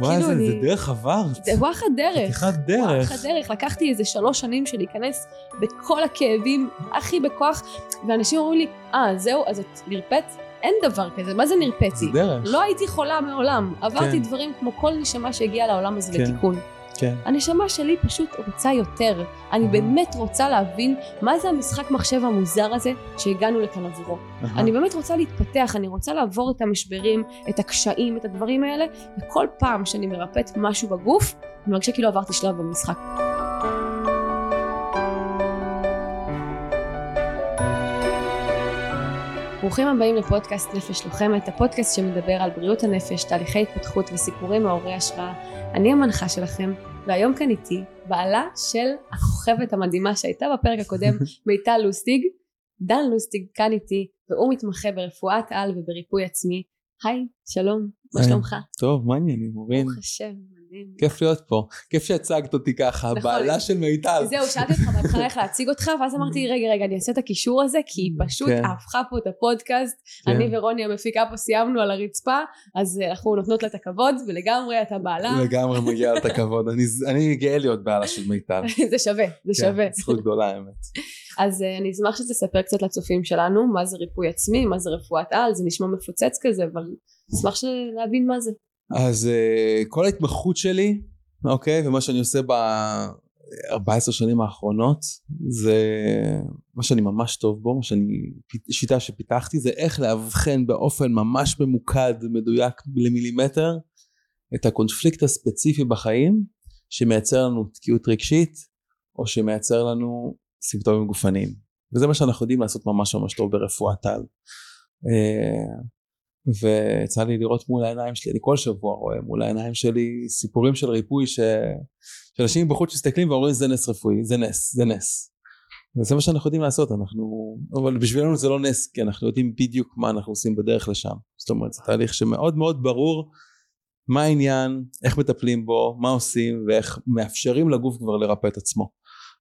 וואי, כאילו, איזה אני- זה דרך עברת. זה וואחד דרך. חתיכת דרך. וואחד דרך. לקחתי איזה שלוש שנים של להיכנס בכל הכאבים, הכי בכוח, ואנשים אומרים לי, אה, זהו, אז את נרפאת? אין דבר כזה, מה זה נרפאתי? זה דרך. לא הייתי חולה מעולם. עברתי כן. דברים כמו כל נשמה שהגיעה לעולם הזה כן. לתיקון. כן. הנשמה שלי פשוט רוצה יותר. אני. באמת רוצה להבין מה זה המשחק מחשב המוזר הזה שהגענו לכאן עבורו. אהה. אני באמת רוצה להתפתח, אני רוצה לעבור את המשברים, את הקשיים, את הדברים האלה, וכל פעם שאני מרפאת משהו בגוף, אני מרגישה כאילו עברתי שלב במשחק. ברוכים הבאים לפודקאסט נפש לוחמת, הפודקאסט שמדבר על בריאות הנפש, תהליכי התפתחות וסיפורים מעוררי השראה. אני המנחה שלכם, והיום כאן איתי בעלה של הכוכבת המדהימה שהייתה בפרק הקודם, מיטל לוסטיג. דן לוסטיג כאן איתי, והוא מתמחה ברפואת על ובריפוי עצמי. היי, שלום, מה. שלומך? טוב, מה העניינים, אורין? ברוך השם, מדהים. כיף להיות פה. כיף שהצגת אותי ככה, נכון. הבעלה של מיטל. זהו, שאלתי אותך בהתחלה איך להציג אותך, ואז אמרתי, רגע, רגע, אני אעשה את הקישור הזה, כי היא פשוט כן. הפכה פה את הפודקאסט. כן. אני ורוני המפיקה פה סיימנו על הרצפה, אז אה, אנחנו נותנות לה את הכבוד, ולגמרי אתה בעלה. לגמרי מגיע לה את הכבוד. אני- גאה להיות בעלה של מיטל. זה שווה, זה כן, שווה. זכות גדולה האמת. אז אה, אני אשמח שתספר קצת לצופים שלנו, מה זה ריפוי עצמי, מה זה רפואת על, זה נשמע מפוצץ כזה, אבל אשמח להבין מה זה. אז אה, כל ההתמחות שלי, אוקיי, ומה שאני עושה ב-14 שנים האחרונות, זה מה שאני ממש טוב בו, מה שאני, שיטה שפיתחתי, זה איך לאבחן באופן ממש ממוקד, מדויק למילימטר, את הקונפליקט הספציפי בחיים, שמייצר לנו תקיעות רגשית, או שמייצר לנו סימפטומים גופניים. וזה מה שאנחנו יודעים לעשות ממש ממש טוב ברפואת על. ויצא לי לראות מול העיניים שלי, אני כל שבוע רואה מול העיניים שלי סיפורים של ריפוי ש... שאנשים בחוץ מסתכלים ואומרים זה נס רפואי, זה נס, זה נס. וזה מה שאנחנו יודעים לעשות, אנחנו, אבל בשבילנו זה לא נס, כי אנחנו יודעים בדיוק מה אנחנו עושים בדרך לשם. זאת אומרת, זה תהליך שמאוד מאוד ברור מה העניין, איך מטפלים בו, מה עושים ואיך מאפשרים לגוף כבר לרפא את עצמו.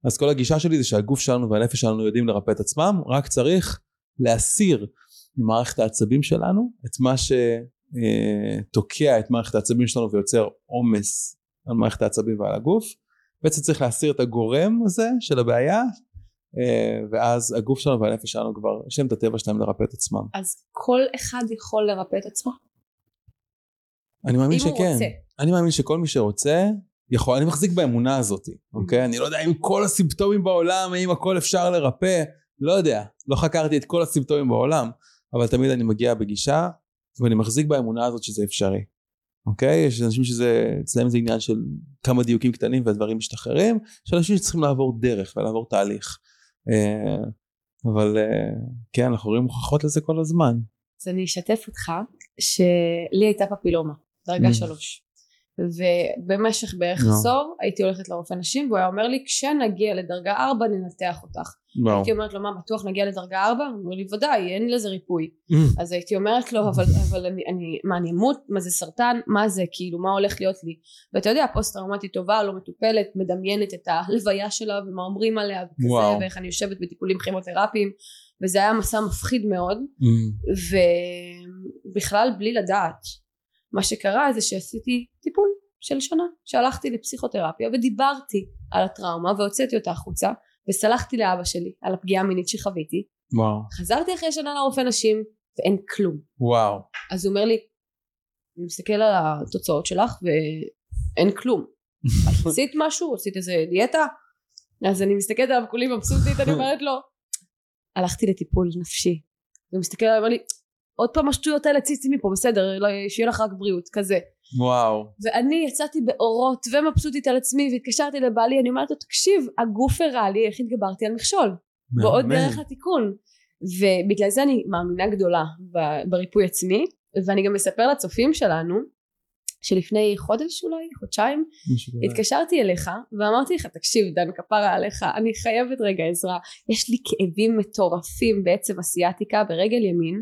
אז כל הגישה שלי זה שהגוף שלנו והנפש שלנו יודעים לרפא את עצמם, רק צריך להסיר ממערכת העצבים שלנו את מה שתוקע את מערכת העצבים שלנו ויוצר עומס על מערכת העצבים ועל הגוף. בעצם צריך להסיר את הגורם הזה של הבעיה אה, ואז הגוף שלנו והנפש שלנו כבר יש להם את הטבע שלהם לרפא את עצמם. אז כל אחד יכול לרפא את עצמו, אני מאמין שכן. אני מאמין שכל מי שרוצה יכול, אני מחזיק באמונה הזאת, אוקיי? אני לא יודע אם כל הסימפטומים בעולם, האם הכל אפשר לרפא, לא יודע. לא חקרתי את כל הסימפטומים בעולם, אבל תמיד אני מגיע בגישה, ואני מחזיק באמונה הזאת שזה אפשרי. אוקיי? יש אנשים שזה, אצלם זה עניין של כמה דיוקים קטנים והדברים משתחררים, יש אנשים שצריכים לעבור דרך ולעבור תהליך. אה, אבל אה, כן, אנחנו רואים הוכחות לזה כל הזמן. אז אני אשתף אותך שלי הייתה פפילומה, דרגה Mm. שלוש. ובמשך בערך נו. עשור הייתי הולכת לרופא נשים והוא היה אומר לי כשנגיע לדרגה ארבע ננתח אותך. וואו. הייתי אומרת לו מה בטוח נגיע לדרגה ארבע? הוא אומר לי ודאי אין לזה ריפוי. Mm. אז הייתי אומרת לו אבל, אבל אני, אני, מה אני אמות? מה זה סרטן? מה זה כאילו מה הולך להיות לי? ואתה יודע פוסט טראומטית טובה לא מטופלת מדמיינת את הלוויה שלה ומה אומרים עליה וכזה וואו. ואיך אני יושבת בטיפולים כימותרפיים וזה היה מסע מפחיד מאוד Mm. ובכלל בלי לדעת מה שקרה זה שעשיתי טיפול של שנה שהלכתי לפסיכותרפיה ודיברתי על הטראומה והוצאתי אותה החוצה וסלחתי לאבא שלי על הפגיעה המינית שחוויתי וואו. חזרתי אחרי שנה לרופא נשים ואין כלום וואו. אז הוא אומר לי אני מסתכל על התוצאות שלך ואין כלום עשית משהו? עשית איזה דיאטה? אז אני מסתכלת עליו כולי מבסוטית אני אומרת לו הלכתי לטיפול נפשי הוא מסתכל עליי ואומר לי עוד פעם השטויות האלה ציצי מפה בסדר לא, שיהיה לך רק בריאות כזה וואו. ואני יצאתי באורות ומבסוטית על עצמי והתקשרתי לבעלי אני אומרת לו תקשיב הגוף הראה לי איך התגברתי על מכשול ועוד. דרך לתיקון ובגלל זה אני מאמינה גדולה בריפוי עצמי ואני גם אספר לצופים שלנו שלפני חודש אולי חודשיים. התקשרתי אליך ואמרתי לך תקשיב דן כפרה עליך אני חייבת רגע עזרה יש לי כאבים מטורפים בעצב אסיאטיקה ברגל ימין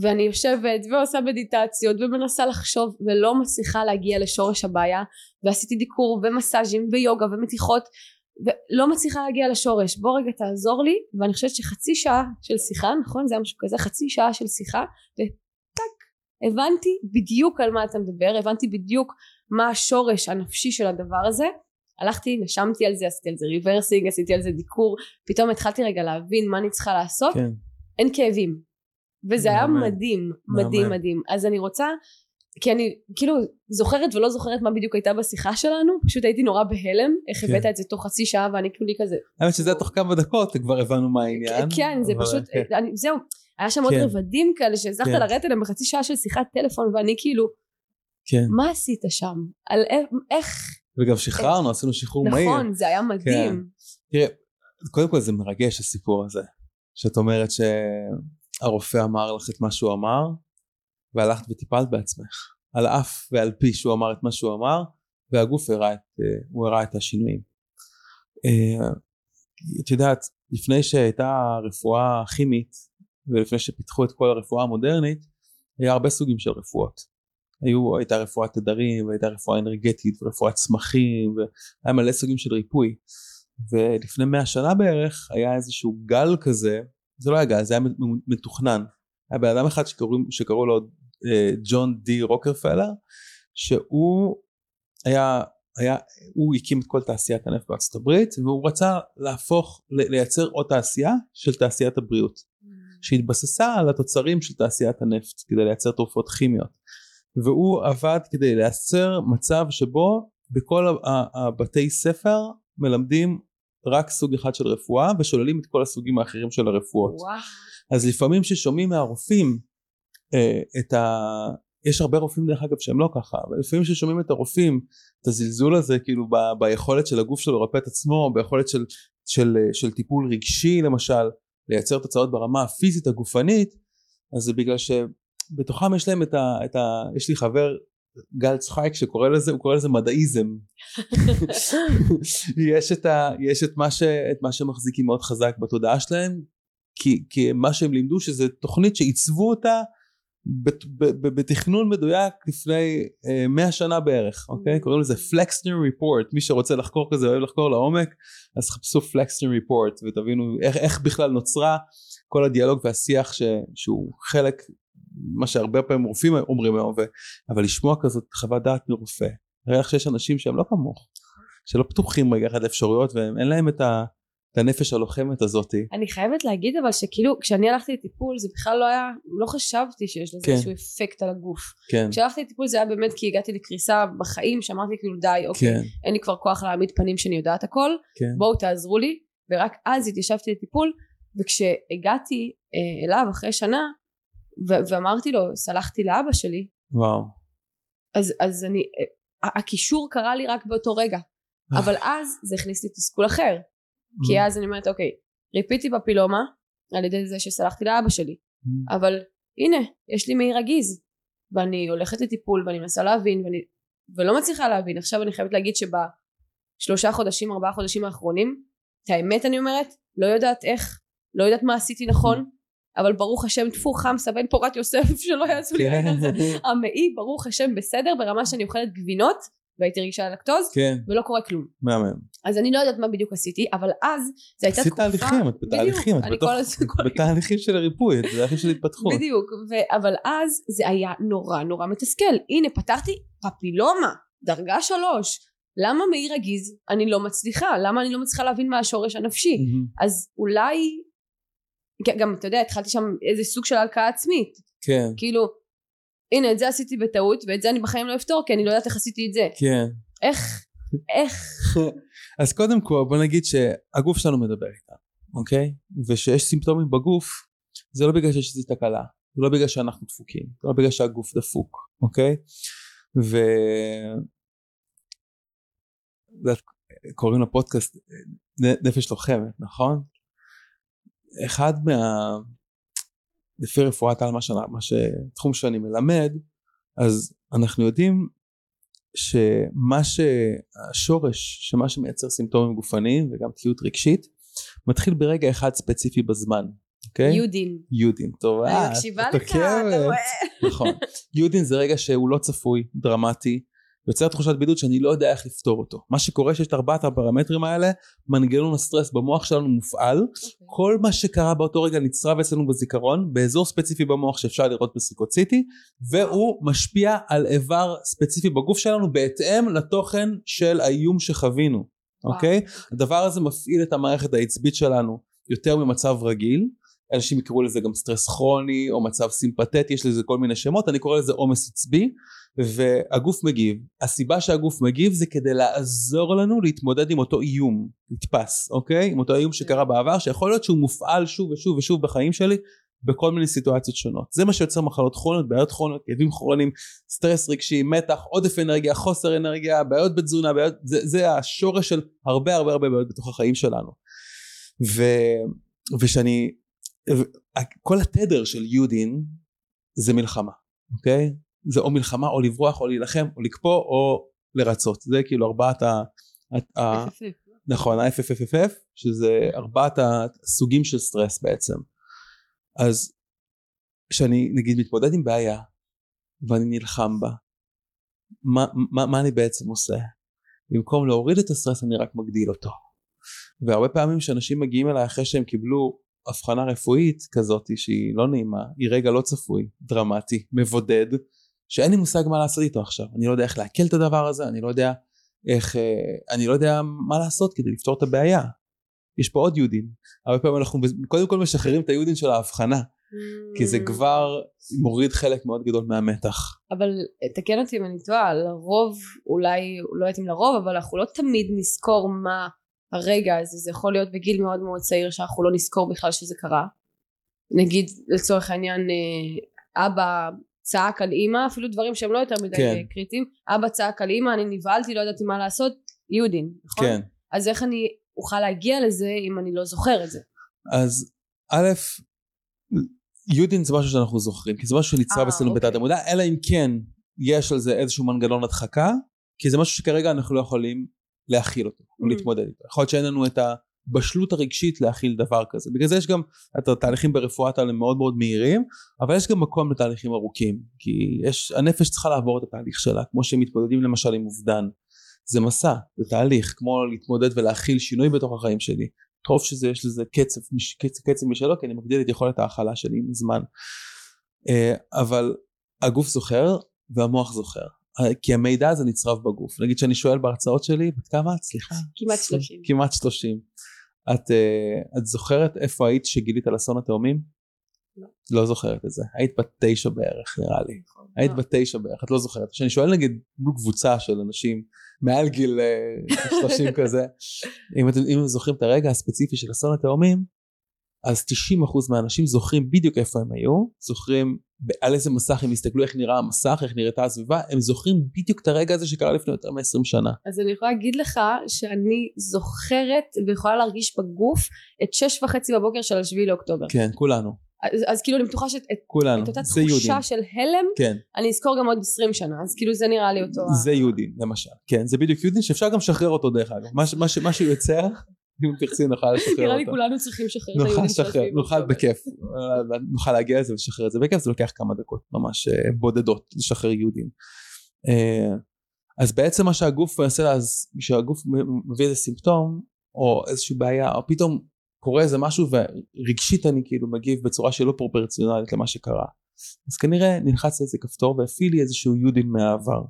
ואני יושבת ועושה מדיטציות ומנסה לחשוב ולא מצליחה להגיע לשורש הבעיה ועשיתי דיקור ומסאז'ים ויוגה ומתיחות ולא מצליחה להגיע לשורש. בוא רגע תעזור לי ואני חושבת שחצי שעה של שיחה נכון? זה היה משהו כזה חצי שעה של שיחה וטק הבנתי בדיוק על מה אתה מדבר הבנתי בדיוק מה השורש הנפשי של הדבר הזה. הלכתי נשמתי על זה עשיתי על זה ריברסינג עשיתי על זה דיקור פתאום התחלתי רגע להבין מה אני צריכה לעשות. כן. אין כאבים וזה היה. מדהים מדהים. מדהים אז אני רוצה כי אני כאילו זוכרת ולא זוכרת מה בדיוק הייתה בשיחה שלנו פשוט הייתי נורא בהלם איך כן. הבאת את זה תוך חצי שעה ואני כולי כזה האמת שזה היה תוך כמה דקות כבר הבנו מה העניין. כן זה פשוט זהו היה שם עוד כן. רבדים כאלה שהצלחת כן. לרדת אליהם בחצי שעה של שיחת טלפון ואני כאילו. מה עשית שם על איך, וגם שחררנו עשינו שחרור מהיר. נכון זה היה מדהים תראה, קודם כל זה מרגש הסיפור הזה. שאת אומרת שהרופא אמר לך את מה שהוא אמר, והלכת וטיפלת בעצמך. על אף ועל פי שהוא אמר את מה שהוא אמר, והגוף הראה את, אה, הוא הראה את השינויים. אה, את יודעת, לפני שהייתה רפואה כימית, ולפני שפיתחו את כל הרפואה המודרנית, היה הרבה סוגים של רפואות. היו, הייתה רפואת תדרים, והייתה רפואה אנרגטית, ורפואת צמחים, והיה מלא סוגים של ריפוי. ולפני מאה שנה בערך היה איזשהו גל כזה, זה לא היה גל, זה היה מתוכנן. היה בן אדם אחד שקראו, שקראו לו אה, ג'ון די רוקרפלר, שהוא היה, היה, הוא הקים את כל תעשיית הנפט בארצות הברית, והוא רצה להפוך, לייצר עוד תעשייה של תעשיית הבריאות, שהתבססה על התוצרים של תעשיית הנפט, כדי לייצר תרופות כימיות. והוא עבד כדי לייצר מצב שבו בכל הבתי ספר מלמדים רק סוג אחד של רפואה ושוללים את כל הסוגים האחרים של הרפואות. וואו אז לפעמים ששומעים מהרופאים אה, את ה... יש הרבה רופאים דרך אגב שהם לא ככה, אבל לפעמים ששומעים את הרופאים את הזלזול הזה כאילו ב, ביכולת של הגוף שלו לרפא את עצמו, ביכולת של, של, אה, של טיפול רגשי למשל, לייצר תוצאות ברמה הפיזית הגופנית, אז זה בגלל שבתוכם יש להם את ה... את ה יש לי חבר גל צחייק שקורא לזה, הוא קורא לזה מדעיזם. יש, את, ה, יש את, מה ש, את מה שמחזיקים מאוד חזק בתודעה שלהם, כי, כי מה שהם לימדו שזה תוכנית שעיצבו אותה בת, ב, ב, בתכנון מדויק לפני אה, 100 שנה בערך, אוקיי? קוראים לזה Flexner Report, מי שרוצה לחקור כזה אוהב לחקור לעומק, אז חפשו Flexner Report ותבינו איך, איך בכלל נוצרה כל הדיאלוג והשיח ש, שהוא חלק מה שהרבה פעמים רופאים אומרים היום, אבל לשמוע כזאת חוות דעת מרופא, נראה לך שיש אנשים שהם לא כמוך, שלא פתוחים רגע אחד לאפשרויות ואין להם את, ה, את הנפש הלוחמת הזאתי. אני חייבת להגיד אבל שכאילו כשאני הלכתי לטיפול זה בכלל לא היה לא חשבתי שיש לזה כן. איזשהו אפקט על הגוף. כן, כשהלכתי לטיפול זה היה באמת כי הגעתי לקריסה בחיים שאמרתי כאילו די אוקיי כן, אין לי כבר כוח להעמיד פנים שאני יודעת הכל כן, בואו תעזרו לי. ורק אז התיישבתי לטיפול וכשהגעתי אה, אליו אחרי שנה ו- ואמרתי לו סלחתי לאבא שלי. וואו. אז, אז אני אה, הקישור קרה לי רק באותו רגע. אבל אז זה הכניס לי תסכול אחר. כי אז אני אומרת אוקיי ריפיתי בפילומה על ידי זה שסלחתי לאבא שלי. אבל הנה יש לי מעי רגיז ואני הולכת לטיפול ואני מנסה להבין ואני ולא מצליחה להבין. עכשיו אני חייבת להגיד שבשלושה חודשים ארבעה חודשים האחרונים את האמת אני אומרת לא יודעת איך לא יודעת מה עשיתי נכון אבל ברוך השם טפו חמסה בן פורת יוסף שלא יעשו לי כן, על זה. המעי ברוך השם בסדר ברמה שאני אוכלת גבינות והייתי רגישה ללקטוז כן, ולא קורה כלום. מהמם. אז אני לא יודעת מה בדיוק עשיתי אבל אז זה הייתה עשית תקופה תהליכים, את בתהליכים, את בתוך- בתהליכים של ריפוי, את בתהליכים של התפתחות. בדיוק ו- אבל אז זה היה נורא נורא מתסכל. הנה פתחתי פפילומה דרגה שלוש. למה מעי רגיז? אני לא מצליחה. למה אני לא מצליחה להבין מה השורש הנפשי? מהמם. אז אולי גם אתה יודע התחלתי שם איזה סוג של הלקאה עצמית כן, כאילו הנה את זה עשיתי בטעות ואת זה אני בחיים לא אפתור כי אני לא יודעת איך עשיתי את זה כן. איך איך אז קודם כל בוא נגיד שהגוף שלנו מדבר איתנו, אוקיי? ושיש סימפטומים בגוף, זה לא בגלל שיש איזו תקלה, זה לא בגלל שאנחנו דפוקים, זה לא בגלל שהגוף דפוק, אוקיי? ו... קוראים לפודקאסט נפש לוחמת, נכון? אחד מה... לפי רפואת על מה, שאני- מה שתחום שאני מלמד, אז אנחנו יודעים שמה שהשורש שמה שמייצר סימפטומים גופניים וגם תקיעות רגשית מתחיל ברגע אחד ספציפי בזמן אוקיי? יודין יודין טוב אני אה, מקשיבה את לך אתה. רואה נכון יודין זה רגע שהוא לא צפוי דרמטי יוצר תחושת בידוד שאני לא יודע איך לפתור אותו. מה שקורה שיש את ארבעת הפרמטרים האלה מנגנון הסטרס במוח שלנו מופעל. אוקיי. כל מה שקרה באותו רגע נצרב אצלנו בזיכרון באזור ספציפי במוח שאפשר לראות בסריקות CT והוא משפיע על איבר ספציפי בגוף שלנו בהתאם לתוכן של האיום שחווינו. אוקיי? הדבר הזה מפעיל את המערכת העצבית שלנו יותר ממצב רגיל אנשים יקראו לזה גם סטרס כרוני או מצב סימפתטי יש לזה כל מיני שמות אני קורא לזה עומס עצבי והגוף מגיב. הסיבה שהגוף מגיב זה כדי לעזור לנו להתמודד עם אותו איום נתפס אוקיי? עם אותו איום שקרה בעבר שיכול להיות שהוא מופעל שוב ושוב ושוב בחיים שלי בכל מיני סיטואציות שונות. זה מה שיוצר מחלות כרוניות בעיות כרוניות כאבים כרוניים סטרס רגשי מתח עודף אנרגיה חוסר אנרגיה בעיות בתזונה בעיות זה, זה השורש של הרבה הרבה הרבה בעיות בתוך החיים שלנו. ו, ושאני כל התדר של יודין זה מלחמה אוקיי? זה או מלחמה או לברוח או להילחם או לקפוא או לרצות. זה כאילו ארבעת ה... נכון ה-FFFF שזה ארבעת הסוגים של סטרס בעצם. אז כשאני נגיד מתמודד עם בעיה ואני נלחם בה מה, מה, מה אני בעצם עושה? במקום להוריד את הסטרס אני רק מגדיל אותו. והרבה פעמים שאנשים מגיעים אליי אחרי שהם קיבלו הבחנה רפואית כזאת שהיא לא נעימה היא רגע לא צפוי דרמטי מבודד שאין לי מושג מה לעשות איתו עכשיו. אני לא יודע איך לעכל את הדבר הזה אני לא יודע איך אה, אני לא יודע מה לעשות כדי לפתור את הבעיה. יש פה עוד יהודים. הרבה פעמים אנחנו קודם כל משחררים את היהודים של ההבחנה כי זה Mm. כבר מוריד חלק מאוד גדול מהמתח. אבל תקן אותי אם אני טועה לרוב אולי לא יודעת אם לרוב אבל אנחנו לא תמיד נזכור מה הרגע הזה זה יכול להיות בגיל מאוד מאוד צעיר שאנחנו לא נזכור בכלל שזה קרה נגיד לצורך העניין אה, אבא צעק על אימא אפילו דברים שהם לא יותר מדי כן. כן. קריטיים אבא צעק על אימא אני נבהלתי לא ידעתי מה לעשות יהודין נכון? כן אז איך אני אוכל להגיע לזה אם אני לא זוכר את זה אז א' יודין זה משהו שאנחנו זוכרים כי זה משהו שנצרב אה, אצלנו אוקיי. בתת המודע אלא אם כן יש על זה איזשהו מנגנון הדחקה כי זה משהו שכרגע אנחנו לא יכולים להכיל אותו או Mm. להתמודד איתו. יכול להיות שאין לנו את הבשלות הרגשית להכיל דבר כזה. בגלל זה יש גם את התהליכים ברפואת האלה מאוד מאוד מהירים אבל יש גם מקום לתהליכים ארוכים כי יש הנפש צריכה לעבור את התהליך שלה כמו שהם מתמודדים למשל עם אובדן. זה מסע זה תהליך כמו להתמודד ולהכיל שינוי בתוך החיים שלי. טוב שזה יש לזה קצב, קצב, קצב משלו כי אני מגדיל את יכולת ההכלה שלי עם הזמן אה, אבל הגוף זוכר והמוח זוכר כי המידע הזה נצרב בגוף. נגיד שאני שואל בהרצאות שלי בת כמה את? סליחה. כמעט 30 כמעט 30 את, אה, את זוכרת איפה היית שגילית על אסון התאומים? לא. לא זוכרת את זה. היית בת תשע בערך נראה לי. נכון. היית אה, בת תשע בערך את לא זוכרת. כשאני שואל נגיד מול קבוצה של אנשים מעל גיל אה, 30 כזה אם אתם אם אתם זוכרים את הרגע הספציפי של אסון התאומים אז 90% מהאנשים זוכרים בדיוק איפה הם היו זוכרים על איזה מסך הם הסתכלו איך נראה המסך איך נראתה הסביבה הם זוכרים בדיוק את הרגע הזה שקרה לפני יותר מ-20 שנה. אז אני יכולה להגיד לך שאני זוכרת ויכולה להרגיש בגוף את שש וחצי בבוקר של השביעי לאוקטובר. כן כולנו. אז, אז כאילו אני בטוחה שאת את, כולנו את אותה תחושה של הלם כן. אני אזכור גם עוד 20 שנה אז כאילו זה נראה לי אותו. ה- זה יהודים למשל. כן זה בדיוק יהודים שאפשר גם לשחרר אותו דרך אגב. מה מה מה שהוא יוצר אם תרצי נוכל לשחרר נראה לי אותו. כולנו צריכים לשחרר את היהודים של לשחרר השביעי נוכל. בכיף. אה, נוכל להגיע לזה ולשחרר את זה. בכיף זה לוקח כמה דקות ממש אה, בודדות לשחרר יהודים. אה, אז בעצם מה שהגוף מנסה אז כשהגוף מביא איזה סימפטום או איזושהי בעיה או פתאום קורה איזה משהו ורגשית אני כאילו מגיב בצורה שלא פרופורציונלית למה שקרה. אז כנראה נלחץ לאיזה כפתור והפעיל לי איזשהו יודין מהעבר.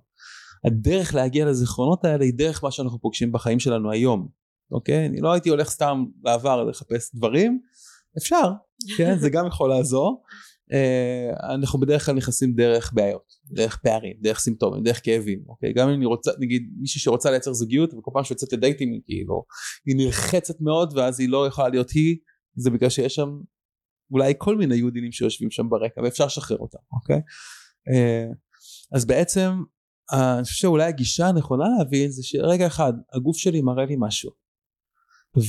הדרך להגיע לזיכרונות האלה היא דרך מה שאנחנו פוגשים בחיים שלנו היום אוקיי? אני לא הייתי הולך סתם לעבר לחפש דברים. אפשר כן? זה גם יכול לעזור. אה, אנחנו בדרך כלל נכנסים דרך בעיות דרך פערים דרך סימפטומים דרך כאבים אוקיי? גם אם אני רוצה נגיד מישהי שרוצה לייצר זוגיות וכל פעם שיוצאת לדייטים היא כאילו היא נלחצת מאוד ואז היא לא יכולה להיות היא זה בגלל שיש שם אולי כל מיני יהודינים שיושבים שם ברקע ואפשר לשחרר אותם אוקיי? אה, אז בעצם אני חושב שאולי הגישה הנכונה להבין זה שרגע אחד הגוף שלי מראה לי משהו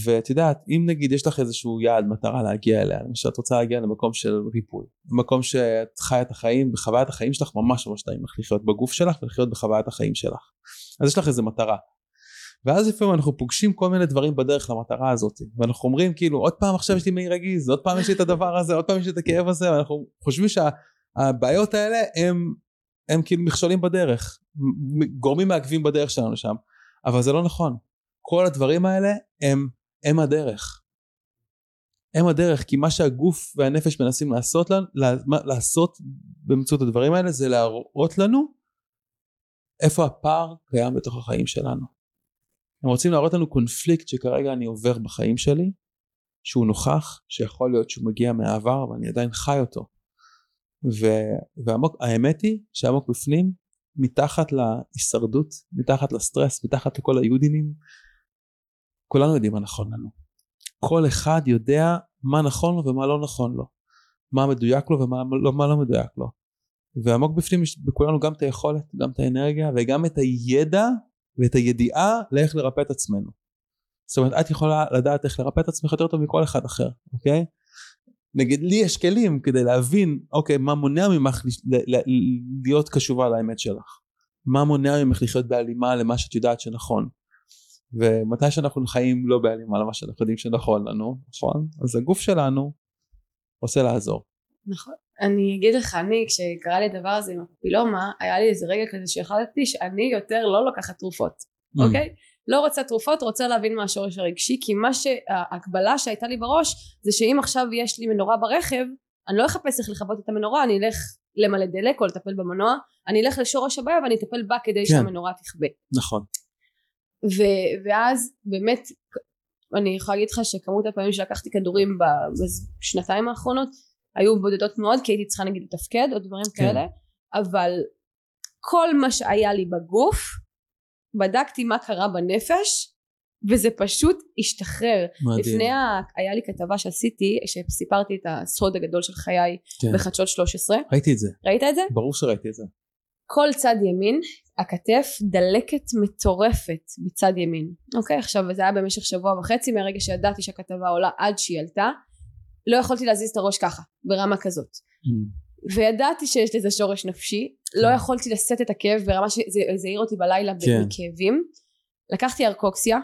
ואת יודעת אם נגיד יש לך איזשהו יעד מטרה להגיע אליה למשל את רוצה להגיע למקום של ריפוי מקום שאת חיה את החיים בחוויית החיים שלך ממש ממש נעים לך לחיות בגוף שלך ולחיות בחוויית החיים שלך. אז יש לך איזה מטרה. ואז לפעמים אנחנו פוגשים כל מיני דברים בדרך למטרה הזאת ואנחנו אומרים כאילו עוד פעם עכשיו יש לי מעי רגיז עוד פעם יש לי את הדבר הזה עוד פעם יש לי את הכאב הזה ואנחנו חושבים שהבעיות האלה הם הם כאילו מכשולים בדרך, גורמים מעכבים בדרך שלנו לשם, אבל זה לא נכון. כל הדברים האלה הם, הם הדרך. הם הדרך, כי מה שהגוף והנפש מנסים לעשות, לנו, לעשות באמצעות הדברים האלה זה להראות לנו איפה הפער קיים בתוך החיים שלנו. הם רוצים להראות לנו קונפליקט שכרגע אני עובר בחיים שלי, שהוא נוכח, שיכול להיות שהוא מגיע מהעבר אבל אני עדיין חי אותו. והאמת היא שעמוק בפנים, מתחת להישרדות, מתחת לסטרס, מתחת לכל היודינים, כולנו יודעים מה נכון לנו. כל אחד יודע מה נכון לו ומה לא נכון לו. מה מדויק לו ומה לא, מה לא מדויק לו. ועמוק בפנים יש בכולנו גם את היכולת, גם את האנרגיה וגם את הידע ואת הידיעה לאיך לרפא את עצמנו. זאת אומרת את יכולה לדעת איך לרפא את עצמך יותר טוב מכל אחד אחר, אוקיי? נגיד לי יש כלים כדי להבין אוקיי מה מונע ממך להיות קשובה לאמת שלך. מה מונע ממך לחיות בהלימה למה שאת יודעת שנכון. ומתי שאנחנו חיים לא בהלימה למה שאנחנו יודעים שנכון לנו, נכון? אז הגוף שלנו רוצה לעזור. נכון. אני אגיד לך, אני כשקרה לי הדבר הזה עם הפילומה, היה לי איזה רגע כזה שהחלטתי שאני יותר לא לוקחת תרופות, mm. אוקיי? לא רוצה תרופות, רוצה להבין מה השורש הרגשי, כי מה שההקבלה שהייתה לי בראש זה שאם עכשיו יש לי מנורה ברכב, אני לא אחפש איך לכבות את המנורה, אני אלך למלא דלק או לטפל במנוע, אני אלך לשורש הבעיה ואני אטפל בה כדי כן. שהמנורה תכבה. נכון. ו- ואז באמת אני יכולה להגיד לך שכמות הפעמים שלקחתי כדורים בשנתיים האחרונות היו בודדות מאוד כי הייתי צריכה נגיד לתפקד או דברים כן. כאלה אבל כל מה שהיה לי בגוף בדקתי מה קרה בנפש וזה פשוט השתחרר. מדהים. לפני ה... היה לי כתבה שעשיתי שסיפרתי את הסוד הגדול של חיי כן. בחדשות 13. ראיתי את זה. ראית את זה? ברור שראיתי את זה. כל צד ימין הכתף דלקת מטורפת בצד ימין אוקיי עכשיו זה היה במשך שבוע וחצי מהרגע שידעתי שהכתבה עולה עד שהיא עלתה לא יכולתי להזיז את הראש ככה ברמה כזאת mm. וידעתי שיש לזה שורש נפשי לא כן. יכולתי לשאת את הכאב ברמה שזה העיר אותי בלילה כן. מכאבים לקחתי ארקוקסיה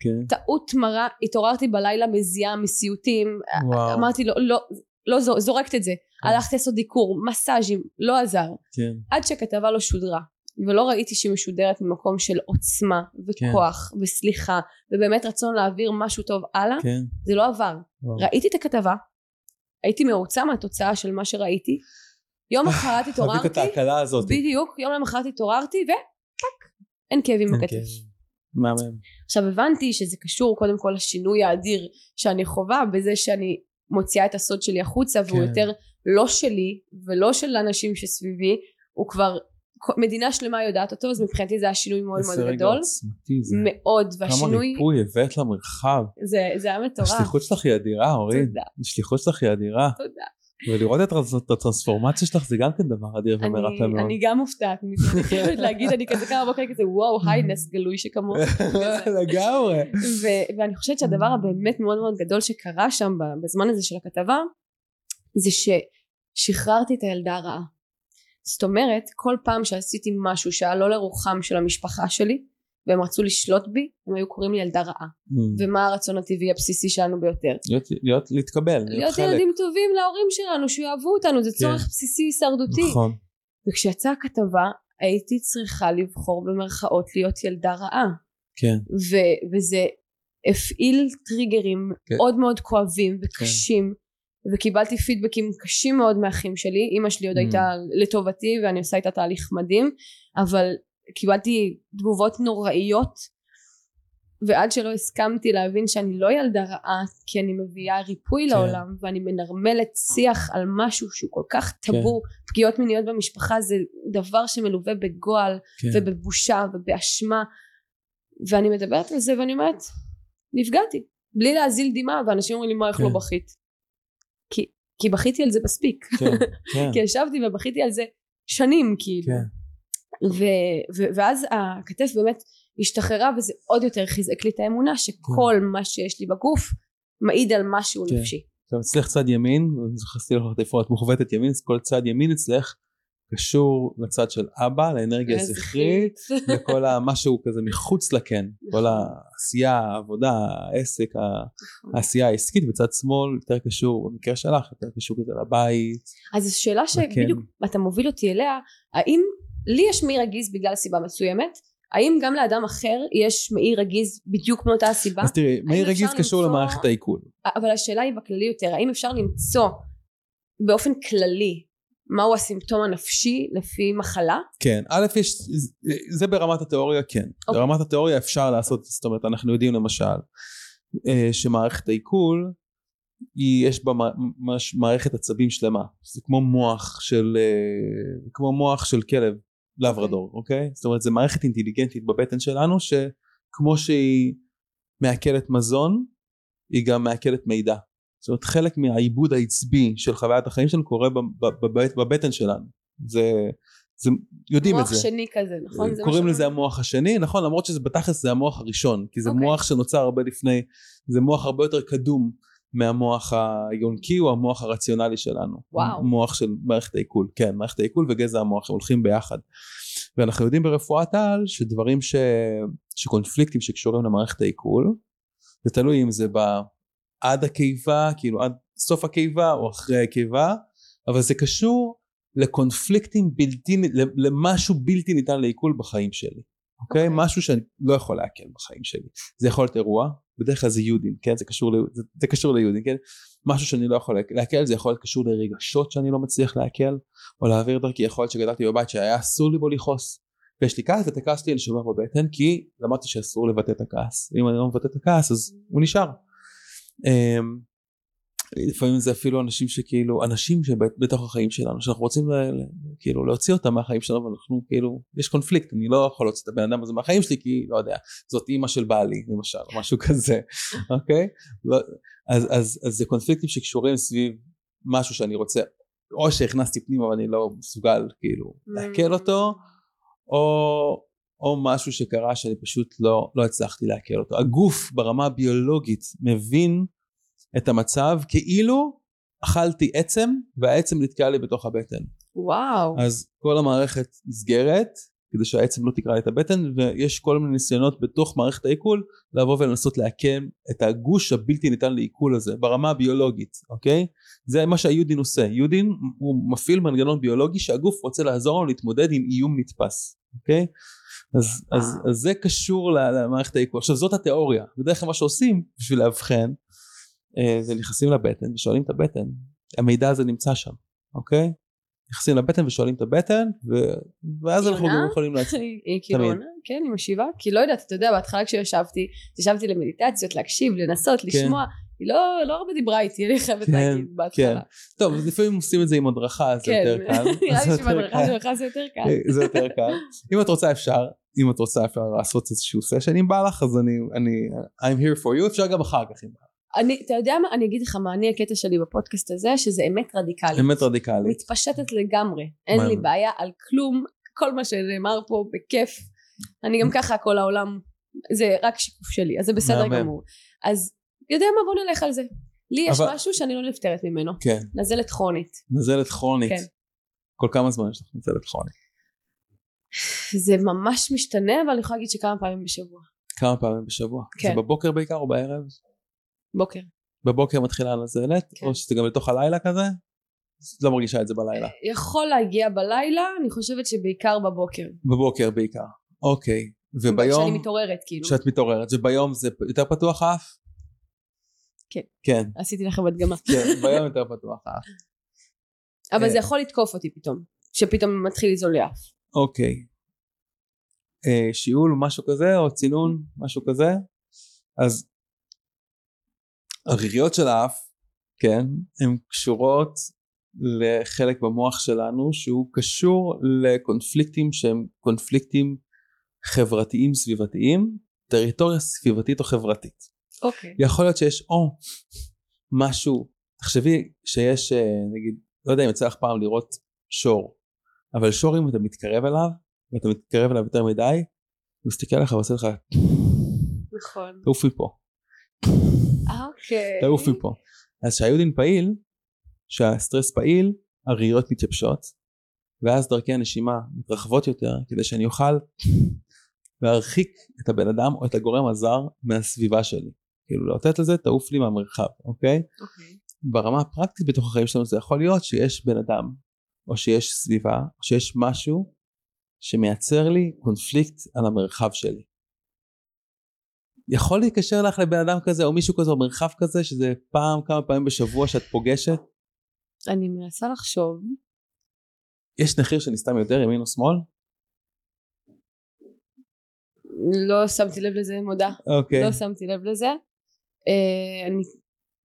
כן. טעות מרה התעוררתי בלילה מזיעה מסיוטים אמרתי לו לא, לא זורקת את זה. הלכתי לעשות דיקור מסאז'ים לא עזר כן. עד שהכתבה לא שודרה ולא ראיתי שהיא משודרת ממקום של עוצמה וכוח כן. וסליחה ובאמת רצון להעביר משהו טוב הלאה כן. זה לא עבר וואו. ראיתי את הכתבה הייתי מרוצה מהתוצאה של מה שראיתי יום אה, למחרת התעוררתי את ההקלה הזאת בדיוק יום למחרת התעוררתי וטק אין כאבים בכתף מהמם עכשיו הבנתי שזה קשור קודם כל לשינוי האדיר שאני חווה בזה שאני מוציאה את הסוד שלי החוצה והוא כן. יותר לא שלי ולא של האנשים שסביבי הוא כבר מדינה שלמה יודעת אותו אז מבחינתי זה היה שינוי מאוד מאוד גדול. מאוד והשינוי כמה ריפוי הבאת למרחב. זה, זה היה מטורף. השליחות שלך היא אדירה אורית. השליחות שלך היא אדירה. תודה. ולראות את הטרנספורמציה שלך זה גם כן דבר אדיר ומרפא מאוד. אני גם מופתעת מזה, אני חייבת להגיד, אני כזה כמה בוקר כזה וואו היינס גלוי שכמוך. לגמרי. ואני חושבת שהדבר הבאמת מאוד מאוד גדול שקרה שם בזמן הזה של הכתבה, זה ששחררתי את הילדה הרעה. זאת אומרת כל פעם שעשיתי משהו שהיה לא לרוחם של המשפחה שלי והם רצו לשלוט בי הם היו קוראים לי ילדה רעה mm. ומה הרצון הטבעי הבסיסי שלנו ביותר להיות, להיות להתקבל להיות, להיות חלק. ילדים טובים להורים שלנו שיאהבו אותנו זה כן. צורך בסיסי הישרדותי נכון וכשיצאה הכתבה הייתי צריכה לבחור במרכאות להיות ילדה רעה כן ו- וזה הפעיל טריגרים כן. מאוד מאוד כואבים וקשים כן. וקיבלתי פידבקים קשים מאוד מאחים שלי אימא שלי עוד mm. הייתה לטובתי ואני עושה איתה תהליך מדהים אבל קיבלתי תגובות נוראיות ועד שלא הסכמתי להבין שאני לא ילדה רעה כי אני מביאה ריפוי כן. לעולם ואני מנרמלת שיח על משהו שהוא כל כך טאבו כן. פגיעות מיניות במשפחה זה דבר שמלווה בגועל כן. ובבושה ובאשמה ואני מדברת על זה ואני אומרת נפגעתי בלי להזיל דמעה ואנשים אומרים לי מה איך לא כן. לא בכית כי, כי בכיתי על זה מספיק כן, כן. כי ישבתי ובכיתי על זה שנים כאילו כן. ו, ו, ואז הכתף באמת השתחררה וזה עוד יותר חיזק לי את האמונה שכל כן. מה שיש לי בגוף מעיד על משהו כן. נפשי. עכשיו אצלך צד ימין, חסתי לך איפה את מוכוונת ימין, אז כל צד ימין אצלך קשור לצד של אבא, לאנרגיה הזכרית, לכל המשהו כזה מחוץ לקן, כל נכון. העשייה, העבודה, העסק, נכון. העשייה העסקית, בצד שמאל יותר קשור, במקרה שלך יותר קשור כזה לבית. אז זו שאלה שבדיוק אתה מוביל אותי אליה, האם לי יש מעי רגיז בגלל סיבה מסוימת האם גם לאדם אחר יש מעי רגיז בדיוק מאותה הסיבה? אז תראי, מעי אפשר רגיז קשור למערכת העיכול. אבל השאלה היא בכללי יותר האם אפשר למצוא באופן כללי מהו הסימפטום הנפשי לפי מחלה? כן, א' יש, זה ברמת התיאוריה כן. אוקיי. ברמת התיאוריה אפשר לעשות, זאת אומרת אנחנו יודעים למשל אה, שמערכת העיכול היא, יש בה מ- מש- מערכת עצבים שלמה. זה כמו מוח של, אה, כמו מוח של כלב לברדור, אוקיי? זאת אומרת זה מערכת אינטליגנטית בבטן שלנו שכמו שהיא מעכלת מזון היא גם מעכלת מידע. זאת אומרת חלק מהעיבוד העצבי של חוויית החיים שלנו קורה ב- ב- בבט- בבטן שלנו. זה, זה יודעים את מוח זה. שני כזה נכון? קוראים לזה? המוח השני נכון למרות שזה בתכלס זה המוח הראשון כי זה אוקיי. מוח שנוצר הרבה לפני זה מוח הרבה יותר קדום מהמוח היונקי או המוח הרציונלי שלנו וואו. מוח של מערכת העיכול כן מערכת העיכול וגזע המוח הם הולכים ביחד ואנחנו יודעים ברפואת על שדברים ש... שקונפליקטים שקשורים למערכת העיכול זה תלוי אם זה. עד הקיבה כאילו עד סוף הקיבה או אחרי הקיבה אבל זה קשור לקונפליקטים בלתי, למשהו בלתי ניתן לעיכול בחיים שלי, אוקיי? אוקיי. משהו שאני לא יכול לעכל בחיים שלי. זה יכול להיות אירוע, בדרך כלל זה יודים, כן? זה קשור, ל- זה, זה קשור ליודים, כן? משהו שאני לא יכול לעכל, זה יכול להיות קשור לרגשות שאני לא מצליח לעכל, או להעביר דרכי, יכול להיות שגדלתי בבית שהיה אסור לי בו לכעוס. ויש לי כעס ואת הכעס שלי אני שומר בבטן כי למדתי שאסור לבטא את הכעס ואם אני לא מבטא את הכעס אז הוא נשאר. אמ, לפעמים זה אפילו אנשים שכאילו אנשים שבתוך החיים שלנו שאנחנו רוצים ל, ל, כאילו להוציא אותם מהחיים שלנו ואנחנו כאילו יש קונפליקט אני לא יכול להוציא את הבן אדם הזה מהחיים שלי כי לא יודע זאת אימא של בעלי למשל או משהו כזה אוקיי? לא, אז, אז, אז זה קונפליקטים שקשורים סביב משהו שאני רוצה או שהכנסתי פנימה ואני לא מסוגל כאילו לעכל אותו או, או משהו שקרה שאני פשוט לא, לא הצלחתי לעכל אותו. הגוף ברמה הביולוגית מבין את המצב כאילו אכלתי עצם והעצם נתקע לי בתוך הבטן. וואו. אז כל המערכת נסגרת כדי שהעצם לא תקרע לי את הבטן ויש כל מיני ניסיונות בתוך מערכת העיכול לבוא ולנסות לעקם את הגוש הבלתי ניתן לעיכול הזה ברמה הביולוגית אוקיי? זה מה שהיודין עושה. יודין הוא מפעיל מנגנון ביולוגי שהגוף רוצה לעזור לו להתמודד עם איום נתפס אוקיי אז, אז, אז זה קשור למערכת העיכול עכשיו זאת התיאוריה. בדרך כלל מה שעושים בשביל לאבחן אה, זה נכנסים לבטן ושואלים את הבטן. המידע הזה נמצא שם אוקיי? נכנסים לבטן ושואלים את הבטן ו... ואז אנחנו? גם יכולים להצליח היא כאילו. עונה? כן היא משיבה? כי לא יודעת אתה יודע בהתחלה כשישבתי ישבתי למדיטציות להקשיב לנסות לשמוע היא לא לא הרבה דיברה איתי אני חייבת כן, להגיד בהתחלה. טוב אז לפעמים עושים את זה עם הדרכה אז זה כן יותר קל. נראה זה לי שבהדרכה. שלך זה יותר קל. זה יותר קל. אם את רוצה אפשר אם את רוצה אפשר לעשות איזשהו סשן אם בא לך אז אני אני I'm here for you אפשר גם אחר כך אם בא לך. אני אתה יודע מה אני אגיד לך מה אני הקטע שלי בפודקאסט הזה שזה אמת רדיקלית. אמת רדיקלית. מתפשטת לגמרי. אין לי בעיה על כלום כל מה שנאמר פה בכיף. אני גם ככה כל העולם זה רק שיקוף שלי אז זה בסדר. גמור. אז יודע מה? בוא נלך על זה. לי יש אבל- משהו שאני לא נפטרת ממנו. כן. נזלת כרונית. נזלת כרונית. כן. כל כמה זמן יש לך נזלת כרונית? זה ממש משתנה אבל אני יכולה להגיד שכמה פעמים בשבוע. כמה פעמים בשבוע? כן. זה בבוקר בעיקר או בערב? בוקר. בבוקר מתחילה הנזלת? כן. או שזה גם לתוך הלילה כזה? לא מרגישה את זה בלילה. יכול להגיע בלילה אני חושבת שבעיקר בבוקר. בבוקר בעיקר. אוקיי. כשאני וביום מתעוררת כאילו. כשאת מתעוררת. וביום זה יותר פתוח האף? כן. כן. עשיתי לכם הדגמה. כן ביום יותר פתוח. אבל אה. זה יכול לתקוף אותי פתאום שפתאום מתחיל לזול לי אף אוקיי. אה, שיעול משהו כזה או צינון משהו כזה? אז הריריות של האף כן הן קשורות לחלק במוח שלנו שהוא קשור לקונפליקטים שהם קונפליקטים חברתיים סביבתיים טריטוריה סביבתית או חברתית אוקיי. יכול להיות שיש או משהו תחשבי שיש אה, נגיד לא יודע אם יצא לך פעם לראות שור אבל שור אם אתה מתקרב אליו ואתה מתקרב אליו יותר מדי הוא מסתכל עליך ועושה לך נכון. תעוף מפה אוקיי. תעוף מפה אז שהיודין פעיל שהסטרס פעיל הריריות מתייבשות ואז דרכי הנשימה מתרחבות יותר כדי שאני אוכל להרחיק את הבן אדם או את הגורם הזר מהסביבה שלי כאילו לאותת לזה תעוף לי מהמרחב אוקיי אוקיי ברמה הפרקטית בתוך החיים שלנו זה יכול להיות שיש בן אדם או שיש סביבה או שיש משהו שמייצר לי קונפליקט על המרחב שלי. יכול להתקשר לך לבן אדם כזה או מישהו כזה או מרחב כזה שזה פעם כמה פעמים בשבוע שאת פוגשת? אני מנסה לחשוב. יש נחיר שאני סתם יותר ימין או שמאל? לא שמתי לב לזה מודה. אוקיי. לא שמתי לב לזה. אה, אני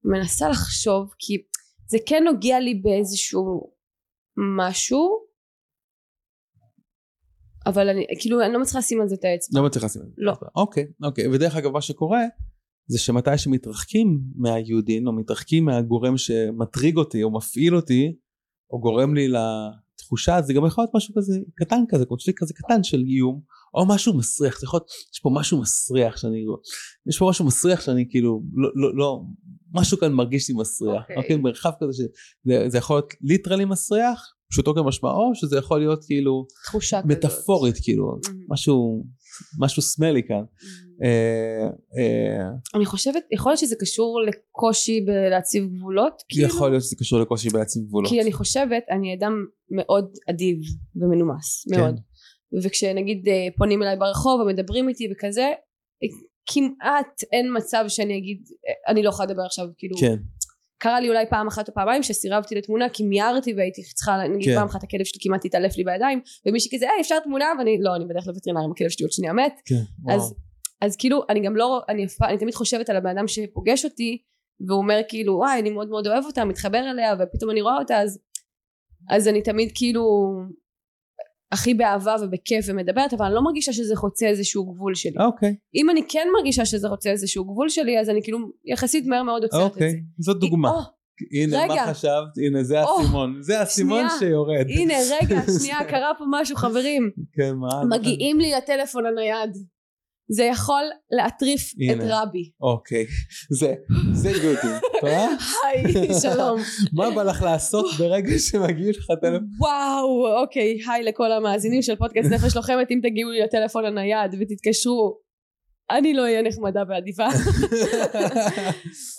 מנסה לחשוב כי זה כן נוגע לי באיזשהו משהו אבל אני כאילו אני לא מצליחה לשים על זה את האצבע. לא מצליחה לשים על זה. לא. אוקיי, אוקיי. ודרך אגב מה שקורה זה שמתי שמתרחקים מהיהודין או מתרחקים מהגורם שמטריג אותי או מפעיל אותי או גורם לי לתחושה זה גם יכול להיות משהו כזה קטן כזה קונפליקט כזה קטן של איום או משהו מסריח זה יכול להיות יש פה משהו מסריח שאני יש פה משהו מסריח שאני כאילו לא לא לא משהו כאן מרגיש לי מסריח אוקיי. אוקיי מרחב כזה שזה זה יכול להיות ליטרלי מסריח פשוטו כמשמעו שזה יכול להיות כאילו תחושה כזאת. מטאפורית כאילו Mhm. משהו משהו סמלי כאן Mhm. אה, אה, אני חושבת יכול להיות שזה קשור לקושי בלהציב גבולות כאילו יכול להיות שזה קשור לקושי בהציב גבולות כי אני חושבת אני אדם מאוד אדיב ומנומס כן. מאוד וכשנגיד אה, פונים אליי ברחוב ומדברים איתי וכזה אה, כמעט אין מצב שאני אגיד אה, אני לא יכולה לדבר עכשיו כאילו כן קרה לי אולי פעם אחת או פעמיים שסירבתי לתמונה כי מיהרתי והייתי צריכה נגיד כן. פעם אחת הכלב שלי כמעט התעלף לי בידיים ומישהי כזה היי אפשר תמונה ואני לא אני בדרך לווטרינר עם הכלב שלי עוד שנייה מת כן אז, וואו. אז כאילו אני גם לא אני, אני תמיד חושבת על הבן אדם שפוגש אותי והוא אומר כאילו וואי אני מאוד מאוד אוהב אותה מתחבר אליה ופתאום אני רואה אותה אז אז אני תמיד כאילו הכי באהבה ובכיף ומדברת אבל אני לא מרגישה שזה חוצה איזשהו גבול שלי. אוקיי. אם אני כן מרגישה שזה חוצה איזשהו גבול שלי אז אני כאילו יחסית מהר מאוד עוצרת את זה. אוקיי זאת דוגמה. או, הנה רגע. מה חשבת? הנה זה או, האסימון. זה האסימון שנייה. שיורד. הנה רגע שנייה קרה פה משהו חברים. כן מה? מגיעים לי לטלפון הנייד זה יכול להטריף את הנה. רבי. אוקיי. זה זה יהודי אה? היי שלום. מה בא לך לעשות ברגע שמגיע לך טלפון? וואו אוקיי היי לכל המאזינים של פודקאסט נפש לוחמת. אם תגיעו לי לטלפון הנייד ותתקשרו אני לא אהיה נחמדה ואדיבה.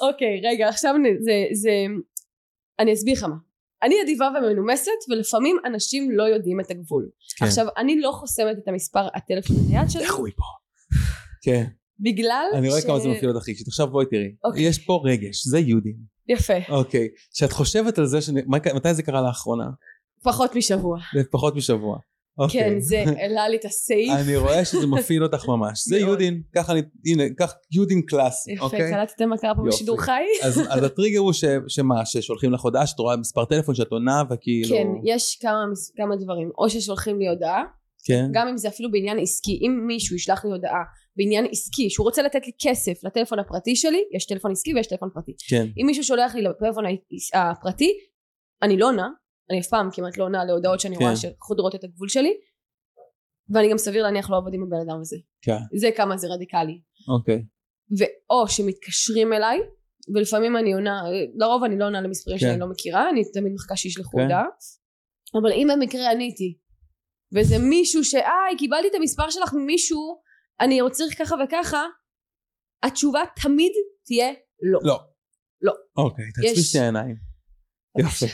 אוקיי רגע עכשיו זה זה אני אסביר לך מה. אני אדיבה ומנומסת ולפעמים אנשים לא יודעים את הגבול. כן. עכשיו אני לא חוסמת את המספר הטלפון הנייד שלי. לכו מפה כן. בגלל אני רואה ש- כמה זה מפעיל אותך רגשית. עכשיו בואי תראי. אוקיי. יש פה רגש זה יהודים יפה. אוקיי. כשאת חושבת על זה מה- מתי זה קרה לאחרונה? פחות משבוע. פחות משבוע. אוקיי. כן זה העלה לי את הסעיף אני רואה שזה מפעיל אותך ממש. זה. יודין ככה אני הנה קח יודין קלאסי יפה אוקיי? קלטתם מה קרה פה. בשידור חי? אז אז הטריגר הוא ש- שמה? ששולחים לך הודעה שאת רואה מספר טלפון שאת עונה וכאילו כן יש כמה כמה דברים. או ששולחים לי הודעה כן. גם אם זה אפילו בעניין עסקי אם מישהו ישלח לי הודעה בעניין עסקי שהוא רוצה לתת לי כסף לטלפון הפרטי שלי יש טלפון עסקי ויש טלפון פרטי. כן. אם מישהו שולח לי לטלפון הפרטי אני לא עונה אני אף פעם כמעט לא עונה להודעות שאני כן. רואה שחודרות את הגבול שלי ואני גם סביר להניח לא עובד עם הבן אדם הזה. כן. זה כמה זה רדיקלי. אוקיי. ואו שמתקשרים אליי ולפעמים אני עונה לרוב אני לא עונה למספרים כן. שאני לא מכירה אני תמיד מחכה שישלחו כן. הודעה אבל אם במקרה עניתי וזה מישהו שהי קיבלתי את המספר שלך ממישהו אני צריך ככה וככה התשובה תמיד תהיה לא. לא. לא. אוקיי תעצבי יש- שתי העיניים יופי.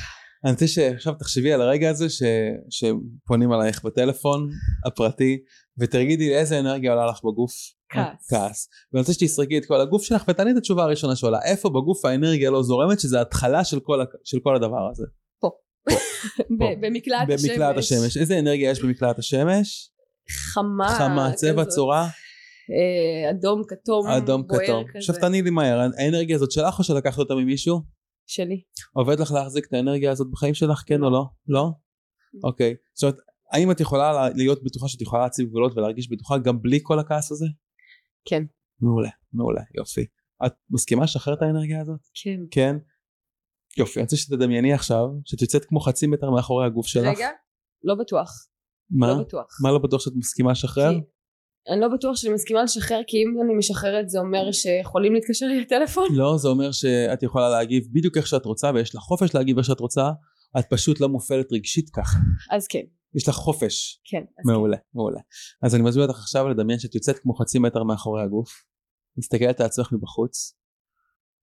אני רוצה שעכשיו תחשבי על הרגע הזה ש... שפונים עלייך בטלפון הפרטי ותגידי איזה אנרגיה עולה לך בגוף? כעס. כעס. ואני רוצה שתסרקי את כל הגוף שלך ותעני את התשובה הראשונה שעולה. איפה בגוף האנרגיה לא זורמת שזה התחלה של כל. של כל הדבר הזה במקלעת השמש במקלעת השמש איזה אנרגיה יש במקלעת השמש חמה חמה צבע. צורה אה, אדום כתום אדום כתום. עכשיו תעני לי מהר האנרגיה הזאת שלך או שלקחת אותה ממישהו שלי עובד לך להחזיק את האנרגיה הזאת בחיים שלך כן או לא? לא? אוקיי זאת אומרת האם את יכולה לה- להיות בטוחה שאת יכולה להציב גבולות ולהרגיש בטוחה גם בלי כל הכעס הזה? כן מעולה מעולה יופי את מסכימה לשחרר את האנרגיה הזאת? כן כן? יופי אני רוצה שתדמייני עכשיו שאת יוצאת כמו חצי מטר מאחורי הגוף שלך. רגע לא בטוח. מה? לא בטוח. מה לא בטוח שאת מסכימה לשחרר? כי- אני לא בטוח שאני מסכימה לשחרר כי אם אני משחררת זה אומר שיכולים להתקשר לי לטלפון לא זה אומר שאת יכולה להגיב בדיוק איך שאת רוצה ויש לך חופש להגיב איך שאת רוצה. את פשוט לא מופעלת רגשית ככה. אז כן. יש לך חופש. כן אז מעולה מעולה. אז אני מזמין אותך עכשיו לדמיין שאת יוצאת כמו חצי מטר מאחורי הגוף מסתכלת על עצמך מבחוץ